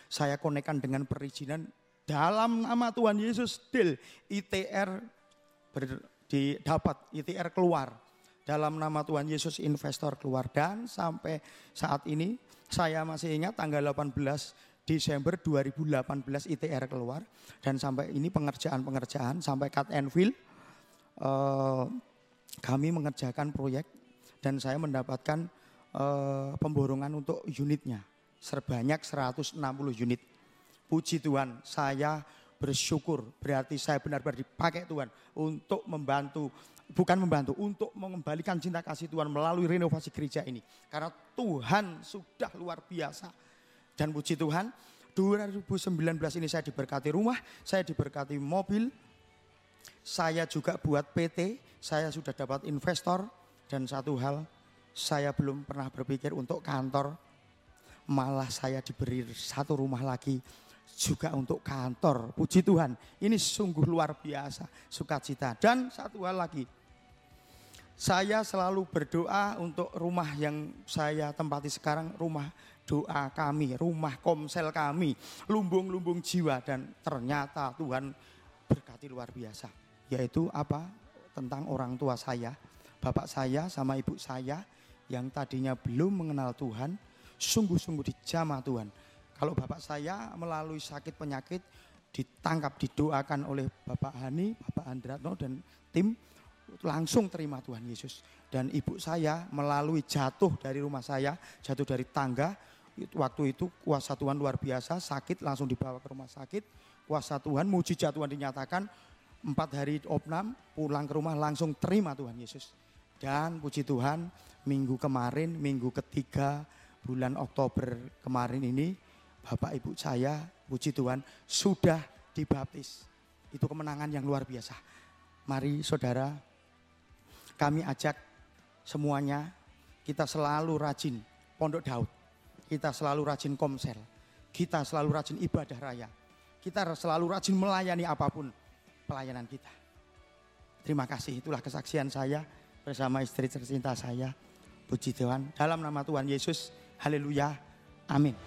saya konekkan dengan perizinan dalam nama Tuhan Yesus deal ITR ber, didapat ITR keluar dalam nama Tuhan Yesus investor keluar dan sampai saat ini saya masih ingat tanggal 18 Desember 2018 ITR keluar dan sampai ini pengerjaan-pengerjaan sampai cut and fill uh, kami mengerjakan proyek dan saya mendapatkan uh, pemborongan untuk unitnya sebanyak 160 unit. Puji Tuhan, saya bersyukur berarti saya benar-benar dipakai Tuhan untuk membantu bukan membantu untuk mengembalikan cinta kasih Tuhan melalui renovasi gereja ini karena Tuhan sudah luar biasa dan puji Tuhan 2019 ini saya diberkati rumah saya diberkati mobil saya juga buat PT saya sudah dapat investor dan satu hal saya belum pernah berpikir untuk kantor malah saya diberi satu rumah lagi juga untuk kantor. Puji Tuhan, ini sungguh luar biasa sukacita. Dan satu hal lagi, saya selalu berdoa untuk rumah yang saya tempati sekarang, rumah doa kami, rumah komsel kami, lumbung-lumbung jiwa dan ternyata Tuhan berkati luar biasa. Yaitu apa? Tentang orang tua saya, bapak saya sama ibu saya yang tadinya belum mengenal Tuhan, sungguh-sungguh dijamah Tuhan kalau bapak saya melalui sakit penyakit ditangkap, didoakan oleh Bapak Hani, Bapak Andratno dan tim langsung terima Tuhan Yesus. Dan ibu saya melalui jatuh dari rumah saya, jatuh dari tangga, waktu itu kuasa Tuhan luar biasa, sakit langsung dibawa ke rumah sakit, kuasa Tuhan, mujizat Tuhan dinyatakan, empat hari opnam, pulang ke rumah langsung terima Tuhan Yesus. Dan puji Tuhan, minggu kemarin, minggu ketiga bulan Oktober kemarin ini, Bapak Ibu saya, puji Tuhan, sudah dibaptis. Itu kemenangan yang luar biasa. Mari saudara, kami ajak semuanya, kita selalu rajin Pondok Daud. Kita selalu rajin komsel. Kita selalu rajin ibadah raya. Kita selalu rajin melayani apa pun pelayanan kita. Terima kasih, itulah kesaksian saya bersama istri tercinta saya. Puji Tuhan, dalam nama Tuhan Yesus, haleluya, amin.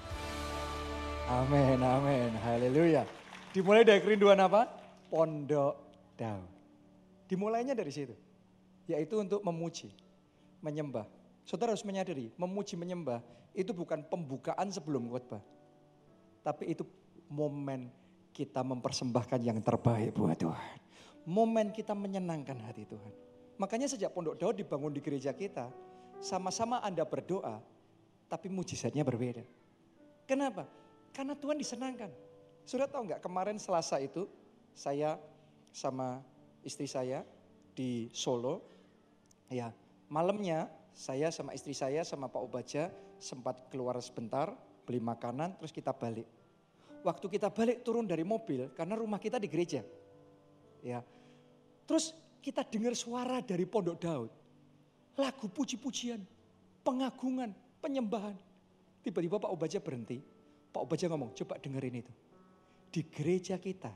Amin, amin, haleluya. Dimulai dari kerinduan apa? Pondok Daud. Dimulainya dari situ. Yaitu untuk memuji, menyembah. Saudara harus menyadari, memuji menyembah itu bukan pembukaan sebelum khotbah. Tapi itu momen kita mempersembahkan yang terbaik buat Tuhan. Momen kita menyenangkan hati Tuhan. Makanya sejak Pondok Daud dibangun di gereja kita, sama-sama Anda berdoa, tapi mujizatnya berbeda. Kenapa? Karena Tuhan disenangkan. Sudah tahu nggak kemarin Selasa itu saya sama istri saya di Solo. Ya, malamnya saya sama istri saya sama Pak Obaja sempat keluar sebentar beli makanan terus kita balik. Waktu kita balik turun dari mobil karena rumah kita di gereja. Ya. Terus kita dengar suara dari Pondok Daud. Lagu puji-pujian, pengagungan, penyembahan. Tiba-tiba Pak Obaja berhenti Pak Obaja ngomong, coba dengerin itu. Di gereja kita,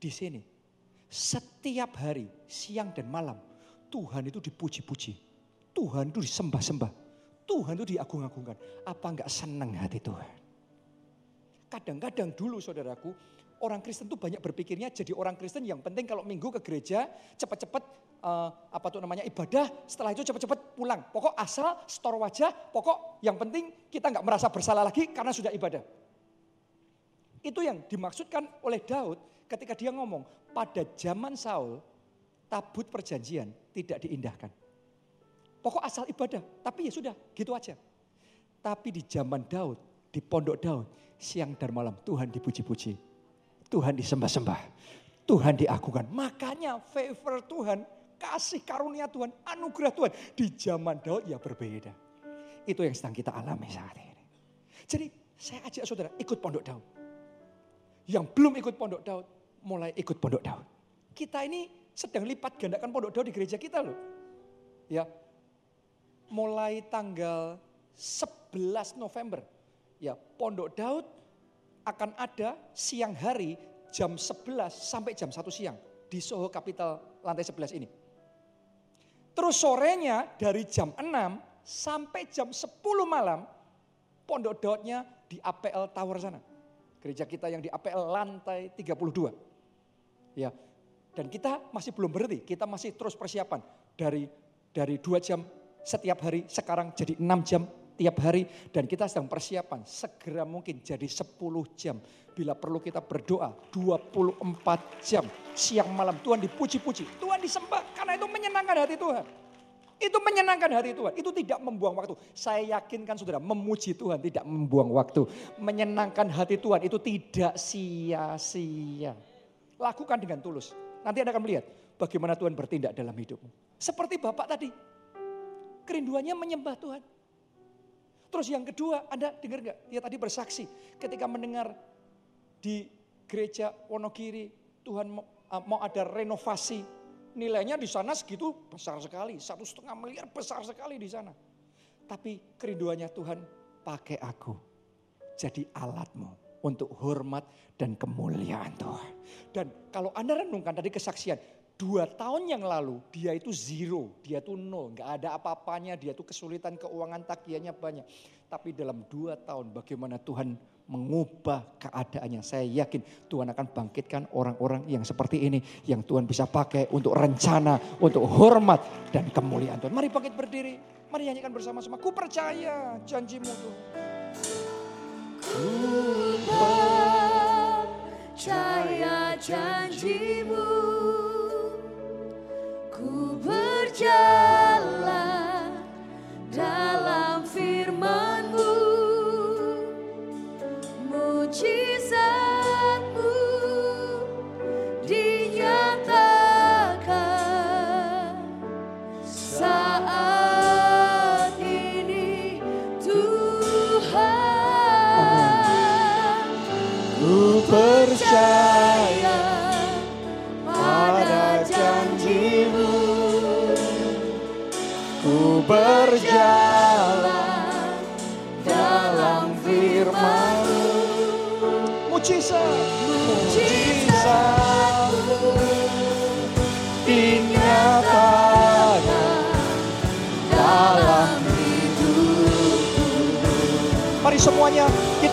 di sini, setiap hari, siang dan malam, Tuhan itu dipuji-puji. Tuhan itu disembah-sembah. Tuhan itu diagung-agungkan. Apa enggak senang hati Tuhan? Kadang-kadang dulu saudaraku, orang Kristen tuh banyak berpikirnya jadi orang Kristen yang penting kalau minggu ke gereja cepat-cepat uh, apa tuh namanya ibadah, setelah itu cepat-cepat pulang. Pokok asal store wajah, pokok yang penting kita nggak merasa bersalah lagi karena sudah ibadah. Itu yang dimaksudkan oleh Daud ketika dia ngomong, pada zaman Saul tabut perjanjian tidak diindahkan. Pokok asal ibadah, tapi ya sudah gitu aja. Tapi di zaman Daud, di pondok Daud, siang dan malam Tuhan dipuji-puji. Tuhan disembah-sembah. Tuhan diagungkan. Makanya favor Tuhan, kasih karunia Tuhan, anugerah Tuhan di zaman Daud ya berbeda. Itu yang sedang kita alami saat ini. Jadi saya ajak saudara ikut pondok Daud yang belum ikut pondok Daud mulai ikut pondok Daud. Kita ini sedang lipat gandakan pondok Daud di gereja kita loh. Ya. Mulai tanggal 11 November Ya, Pondok Daud akan ada siang hari jam 11 sampai jam 1 siang di Soho Capital lantai 11 ini. Terus sorenya dari jam 6 sampai jam 10 malam Pondok Daudnya di APL Tower sana. Gereja kita yang di APL lantai 32. Ya. Dan kita masih belum berhenti, kita masih terus persiapan dari dari dua jam setiap hari sekarang jadi enam jam tiap hari dan kita sedang persiapan segera mungkin jadi 10 jam. Bila perlu kita berdoa 24 jam siang malam Tuhan dipuji-puji, Tuhan disembah karena itu menyenangkan hati Tuhan. Itu menyenangkan hati Tuhan, itu tidak membuang waktu. Saya yakinkan saudara, memuji Tuhan tidak membuang waktu. Menyenangkan hati Tuhan itu tidak sia-sia. Lakukan dengan tulus. Nanti Anda akan melihat bagaimana Tuhan bertindak dalam hidupmu. Seperti Bapak tadi, kerinduannya menyembah Tuhan. Terus yang kedua, Anda dengar nggak? Dia tadi bersaksi ketika mendengar di gereja Wonogiri, Tuhan mau, uh, mau ada renovasi. Nilainya di sana segitu besar sekali, satu setengah miliar besar sekali di sana. Tapi kerinduannya Tuhan pakai aku jadi alatmu untuk hormat dan kemuliaan Tuhan. Dan kalau Anda renungkan tadi kesaksian, Dua tahun yang lalu dia itu zero, dia itu nol, nggak ada apa-apanya, dia itu kesulitan keuangan tagihannya banyak. Tapi dalam dua tahun bagaimana Tuhan mengubah keadaannya. Saya yakin Tuhan akan bangkitkan orang-orang yang seperti ini. Yang Tuhan bisa pakai untuk rencana, untuk hormat dan kemuliaan Tuhan. Mari bangkit berdiri, mari nyanyikan bersama-sama. Ku percaya janjimu Tuhan. Ku percaya janjimu Ku berjalan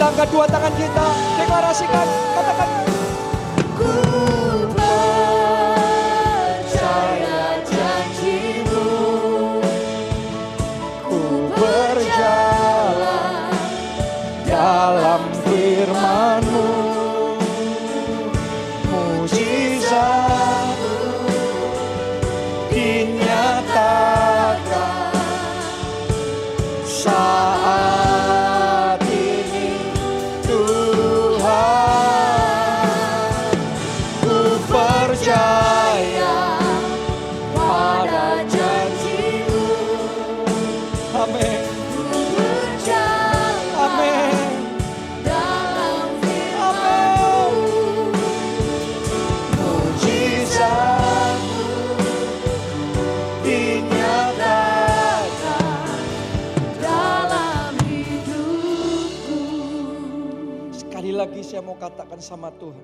kita angkat dua tangan kita. Deklarasikan katakan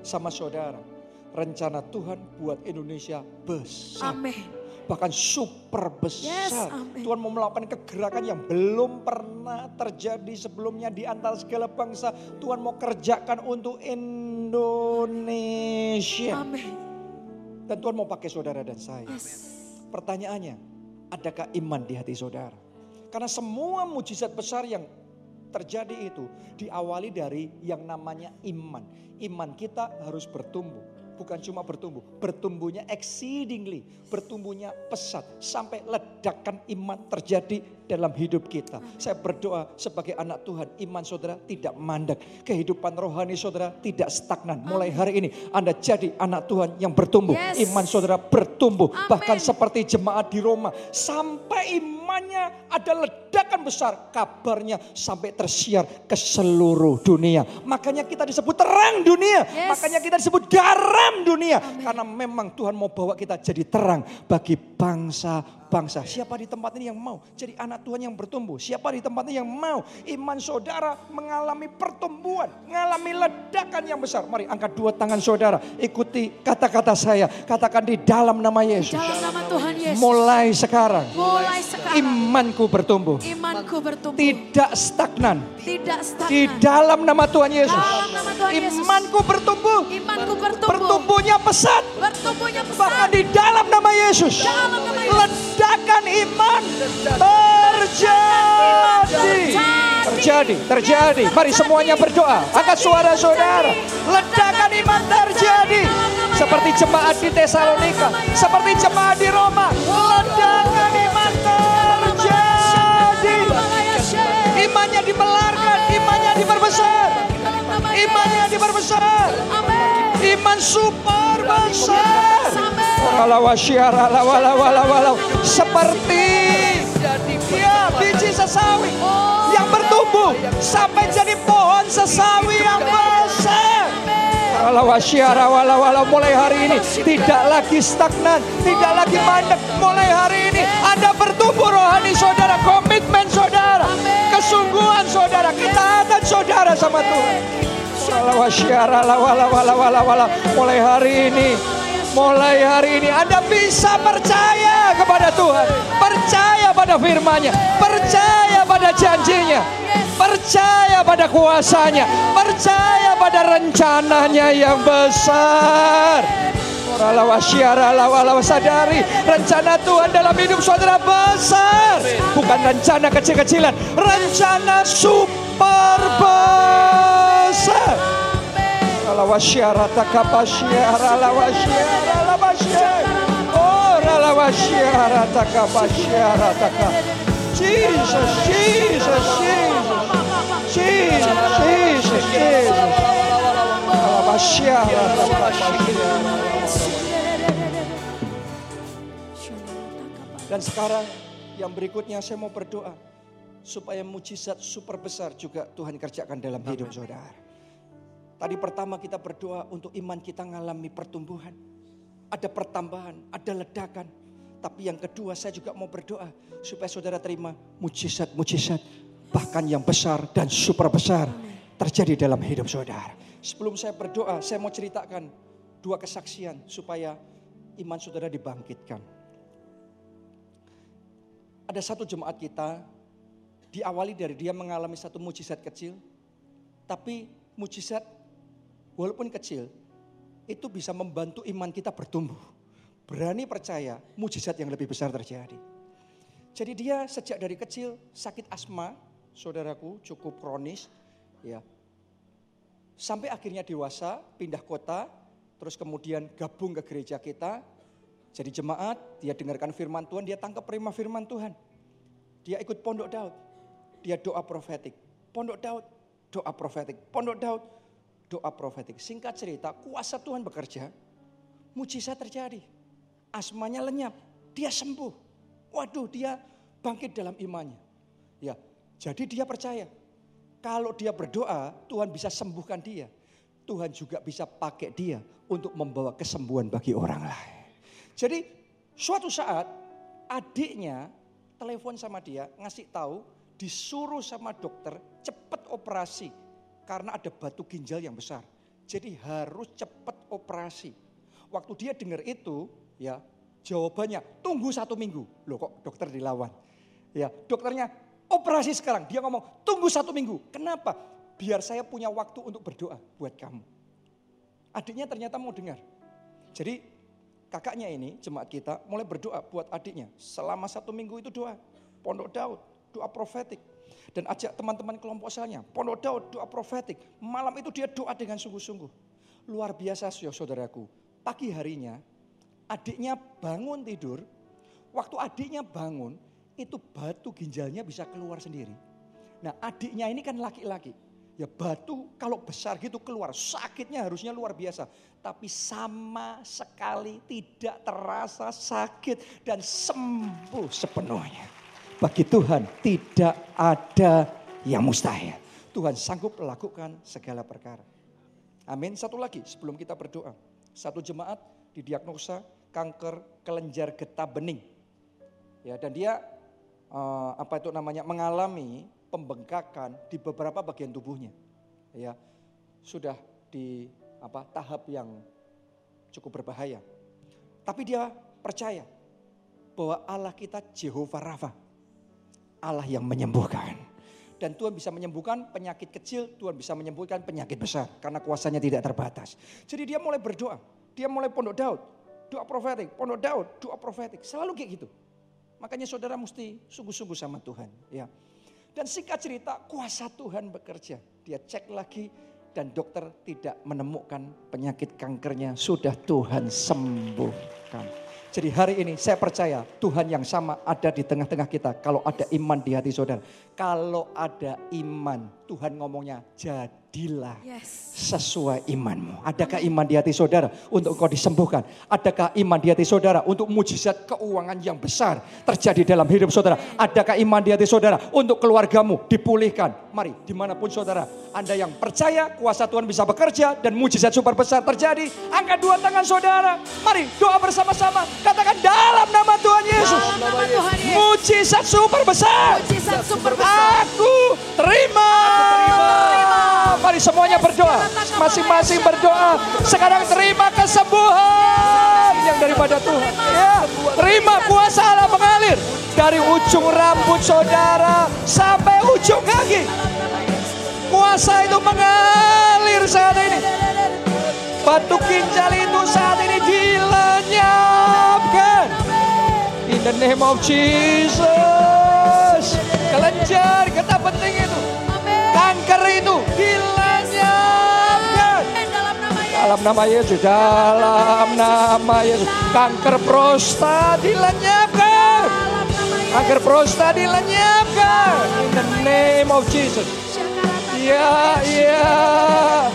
sama saudara. Rencana Tuhan buat Indonesia besar. Amin Bahkan super besar. Yes. Tuhan mau melakukan kegerakan yang belum pernah terjadi sebelumnya di antara segala bangsa. Tuhan mau kerjakan untuk Indonesia. Amin Dan Tuhan mau pakai saudara dan saya. Yes Pertanyaannya, adakah iman di hati saudara? Karena semua mujizat besar yang terjadi itu diawali dari yang namanya iman. Iman kita harus bertumbuh. Bukan cuma bertumbuh, bertumbuhnya exceedingly, bertumbuhnya pesat sampai ledakan iman terjadi dalam hidup kita. Saya berdoa sebagai anak Tuhan, iman saudara tidak mandek, kehidupan rohani saudara tidak stagnan. Mulai hari ini Anda jadi anak Tuhan yang bertumbuh, Yes. iman saudara bertumbuh, bahkan seperti jemaat di Roma sampai ada ledakan besar kabarnya sampai tersiar ke seluruh dunia makanya kita disebut terang dunia Yes. makanya kita disebut garam dunia Amin. karena memang Tuhan mau bawa kita jadi terang bagi bangsa. Siapa di tempat ini yang mau jadi anak Tuhan yang bertumbuh? Siapa di tempat ini yang mau iman saudara mengalami pertumbuhan, mengalami ledakan yang besar? Mari angkat dua tangan saudara, ikuti kata-kata saya. Katakan di dalam nama Yesus. Dalam nama Tuhan Yesus. Mulai sekarang Mulai sekarang. imanku bertumbuh. Imanku bertumbuh. Tidak stagnan. Tidak stagnan. Di dalam nama Tuhan Yesus. Dalam nama Tuhan Yesus. Imanku bertumbuh. Imanku bertumbuh. Bertumbuhnya pesat. Bertumbuhnya Bahkan besar. di dalam nama Yesus. Dalam nama Yesus. Ledakan iman terjadi. Terjadi, terjadi. Mari semuanya berdoa. Angkat suara saudara. Ledakan iman terjadi. Seperti jemaat di Tesalonika. Seperti jemaat di Roma. Ledakan iman terjadi. Imannya dimelarkan, imannya diperbesar. Imannya diperbesar. Iman super besar. Seperti ya biji sesawi yang bertumbuh sampai jadi pohon sesawi yang besar. Walau mulai hari ini tidak lagi stagnan, tidak lagi mandek. Mulai hari ini Anda bertumbuh rohani saudara, komitmen saudara, kesungguhan saudara, ketaatan saudara sama Tuhan. Mulai hari ini Mulai hari ini Anda bisa percaya kepada Tuhan. Percaya pada firman-Nya. Percaya pada janjinya. Percaya pada kuasanya. Percaya pada rencananya yang besar. Walau wasyara, walau sadari rencana Tuhan dalam hidup saudara besar. Bukan rencana kecil-kecilan, rencana super besar. Ralawasyara takapasyara lawasyara lawasyara. Oh ralawasyara takapasyara taka. Jesus, Jesus, Jesus. Jesus, Jesus, Jesus. Ralawasyara takapasyara. Dan sekarang yang berikutnya saya mau berdoa supaya mujizat super besar juga Tuhan kerjakan dalam hidup saudara. Tadi pertama kita berdoa untuk iman kita mengalami pertumbuhan. Ada pertambahan, ada ledakan. Tapi yang kedua saya juga mau berdoa supaya saudara terima mujizat-mujizat bahkan yang besar dan super besar terjadi dalam hidup saudara. Sebelum saya berdoa, saya mau ceritakan dua kesaksian supaya iman saudara dibangkitkan. Ada satu jemaat kita diawali dari dia mengalami satu mujizat kecil, tapi mujizat walaupun kecil itu bisa membantu iman kita bertumbuh. Berani percaya mujizat yang lebih besar terjadi. Jadi dia sejak dari kecil sakit asma, saudaraku cukup kronis, ya. Sampai akhirnya dewasa, pindah kota, terus kemudian gabung ke gereja kita, jadi jemaat, dia dengarkan firman Tuhan, dia tangkap prima firman Tuhan. Dia ikut pondok Daud, dia doa profetik. Pondok Daud, doa profetik. Pondok Daud, doa profetik. Singkat cerita, kuasa Tuhan bekerja, mujizat terjadi. Asmanya lenyap, dia sembuh. Waduh, dia bangkit dalam imannya. Ya, jadi dia percaya. Kalau dia berdoa, Tuhan bisa sembuhkan dia. Tuhan juga bisa pakai dia untuk membawa kesembuhan bagi orang lain. Jadi suatu saat adiknya telepon sama dia ngasih tahu disuruh sama dokter cepat operasi karena ada batu ginjal yang besar. Jadi harus cepat operasi. Waktu dia dengar itu ya jawabannya tunggu satu minggu. Loh kok dokter dilawan. Ya dokternya operasi sekarang. Dia ngomong tunggu satu minggu. Kenapa? Biar saya punya waktu untuk berdoa buat kamu. Adiknya ternyata mau dengar. Jadi kakaknya ini jemaat kita mulai berdoa buat adiknya. Selama satu minggu itu doa. Pondok Daud, doa profetik. Dan ajak teman-teman kelompok selnya. Pondok Daud, doa profetik. Malam itu dia doa dengan sungguh-sungguh. Luar biasa saudaraku. Pagi harinya adiknya bangun tidur. Waktu adiknya bangun itu batu ginjalnya bisa keluar sendiri. Nah adiknya ini kan laki-laki. Ya batu kalau besar gitu keluar, sakitnya harusnya luar biasa. Tapi sama sekali tidak terasa sakit dan sembuh sepenuhnya. Bagi Tuhan tidak ada yang mustahil. Tuhan sanggup melakukan segala perkara. Amin. Satu lagi sebelum kita berdoa. Satu jemaat didiagnosa kanker kelenjar getah bening. Ya, dan dia eh, apa itu namanya mengalami pembengkakan di beberapa bagian tubuhnya. Ya, sudah di apa tahap yang cukup berbahaya. Tapi dia percaya bahwa Allah kita Jehovah Rafa. Allah yang menyembuhkan. Dan Tuhan bisa menyembuhkan penyakit kecil, Tuhan bisa menyembuhkan penyakit besar. Karena kuasanya tidak terbatas. Jadi dia mulai berdoa. Dia mulai pondok Daud. Doa profetik, pondok Daud, doa profetik. Selalu kayak gitu. Makanya saudara mesti sungguh-sungguh sama Tuhan. ya. Dan singkat cerita, kuasa Tuhan bekerja. Dia cek lagi dan dokter tidak menemukan penyakit kankernya. Sudah Tuhan sembuhkan. Jadi hari ini saya percaya Tuhan yang sama ada di tengah-tengah kita. Kalau ada iman di hati saudara. Kalau ada iman, Tuhan ngomongnya jadilah Yes. sesuai imanmu. Adakah iman di hati saudara untuk kau disembuhkan? Adakah iman di hati saudara untuk mujizat keuangan yang besar terjadi dalam hidup saudara? Adakah iman di hati saudara untuk keluargamu dipulihkan? Mari di mana pun saudara, Anda yang percaya kuasa Tuhan bisa bekerja dan mujizat super besar terjadi. Angkat dua tangan saudara. Mari doa bersama-sama. Katakan dalam nama Tuhan Yesus. Dalam nama Tuhan Yesus. Mujizat super besar. Mujizat super besar. Aku terima. Mari semuanya berdoa. Masing-masing berdoa. Sekarang terima kesembuhan yang daripada Tuhan. Ya, terima kuasa Allah mengalir dari ujung rambut saudara sampai ujung kaki. Kuasa itu mengalir saat ini. Batu ginjal itu saat ini dilenyapkan. In the name of Jesus. Kelenjar, getah itu dilenyapkan. Dalam nama Yesus. Dalam nama Yesus. Kanker prostat dilenyapkan. Kanker prostat dilenyapkan. In the name of Jesus. Ya, ya.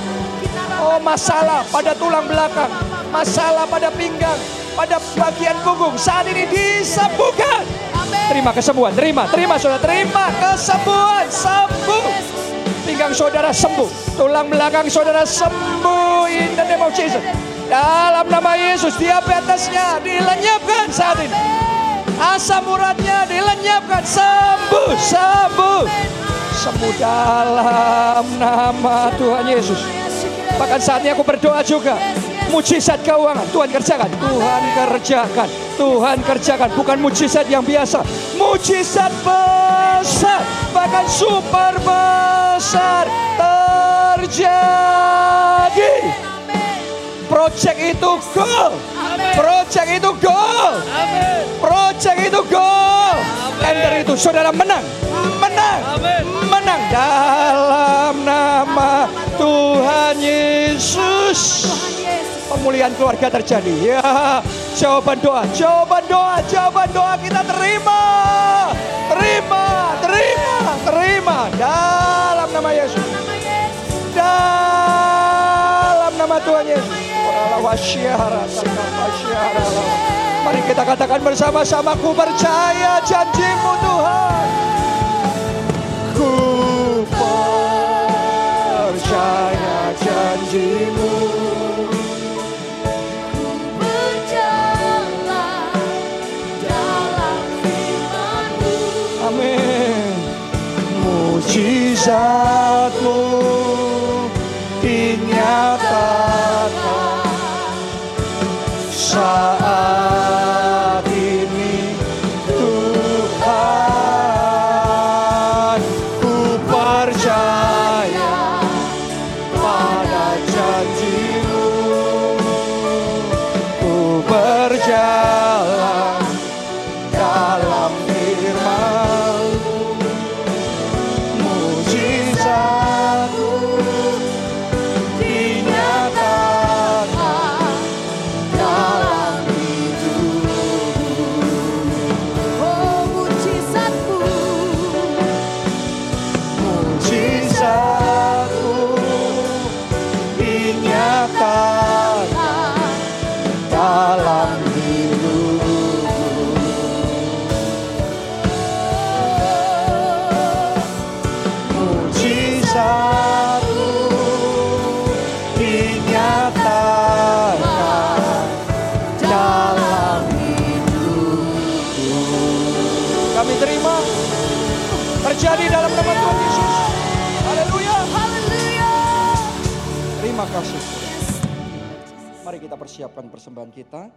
Oh masalah pada tulang belakang. Masalah pada pinggang. Pada bagian punggung. Saat ini disembuhkan. Terima kesembuhan, terima, terima saudara, terima kesembuhan, sembuh. Pinggang saudara sembuh, tulang belakang saudara sembuh in the name of Jesus. Dalam nama Yesus, diabetesnya dilenyapkan saat ini. Asam uratnya dilenyapkan, sembuh, sembuh. Sembuh dalam nama Tuhan Yesus. Bahkan saat ini aku berdoa juga. Mujizat keuangan Tuhan kerjakan. Tuhan kerjakan. Tuhan kerjakan. Bukan mujizat yang biasa. Mujizat besar. Bahkan super besar. Terjadi. Project itu goal. Project itu goal. Project itu goal. Tender itu saudara menang. Menang. Menang dalam nama Tuhan Yesus. Pemulihan keluarga terjadi. Ya, jawaban doa, jawaban doa, jawaban doa kita terima. Terima, terima, terima dalam nama Yesus. Dalam nama Tuhan Yesus. Mari kita katakan bersama-sama, ku percaya janjimu Tuhan. Ku percaya janjimu. shine. Kita.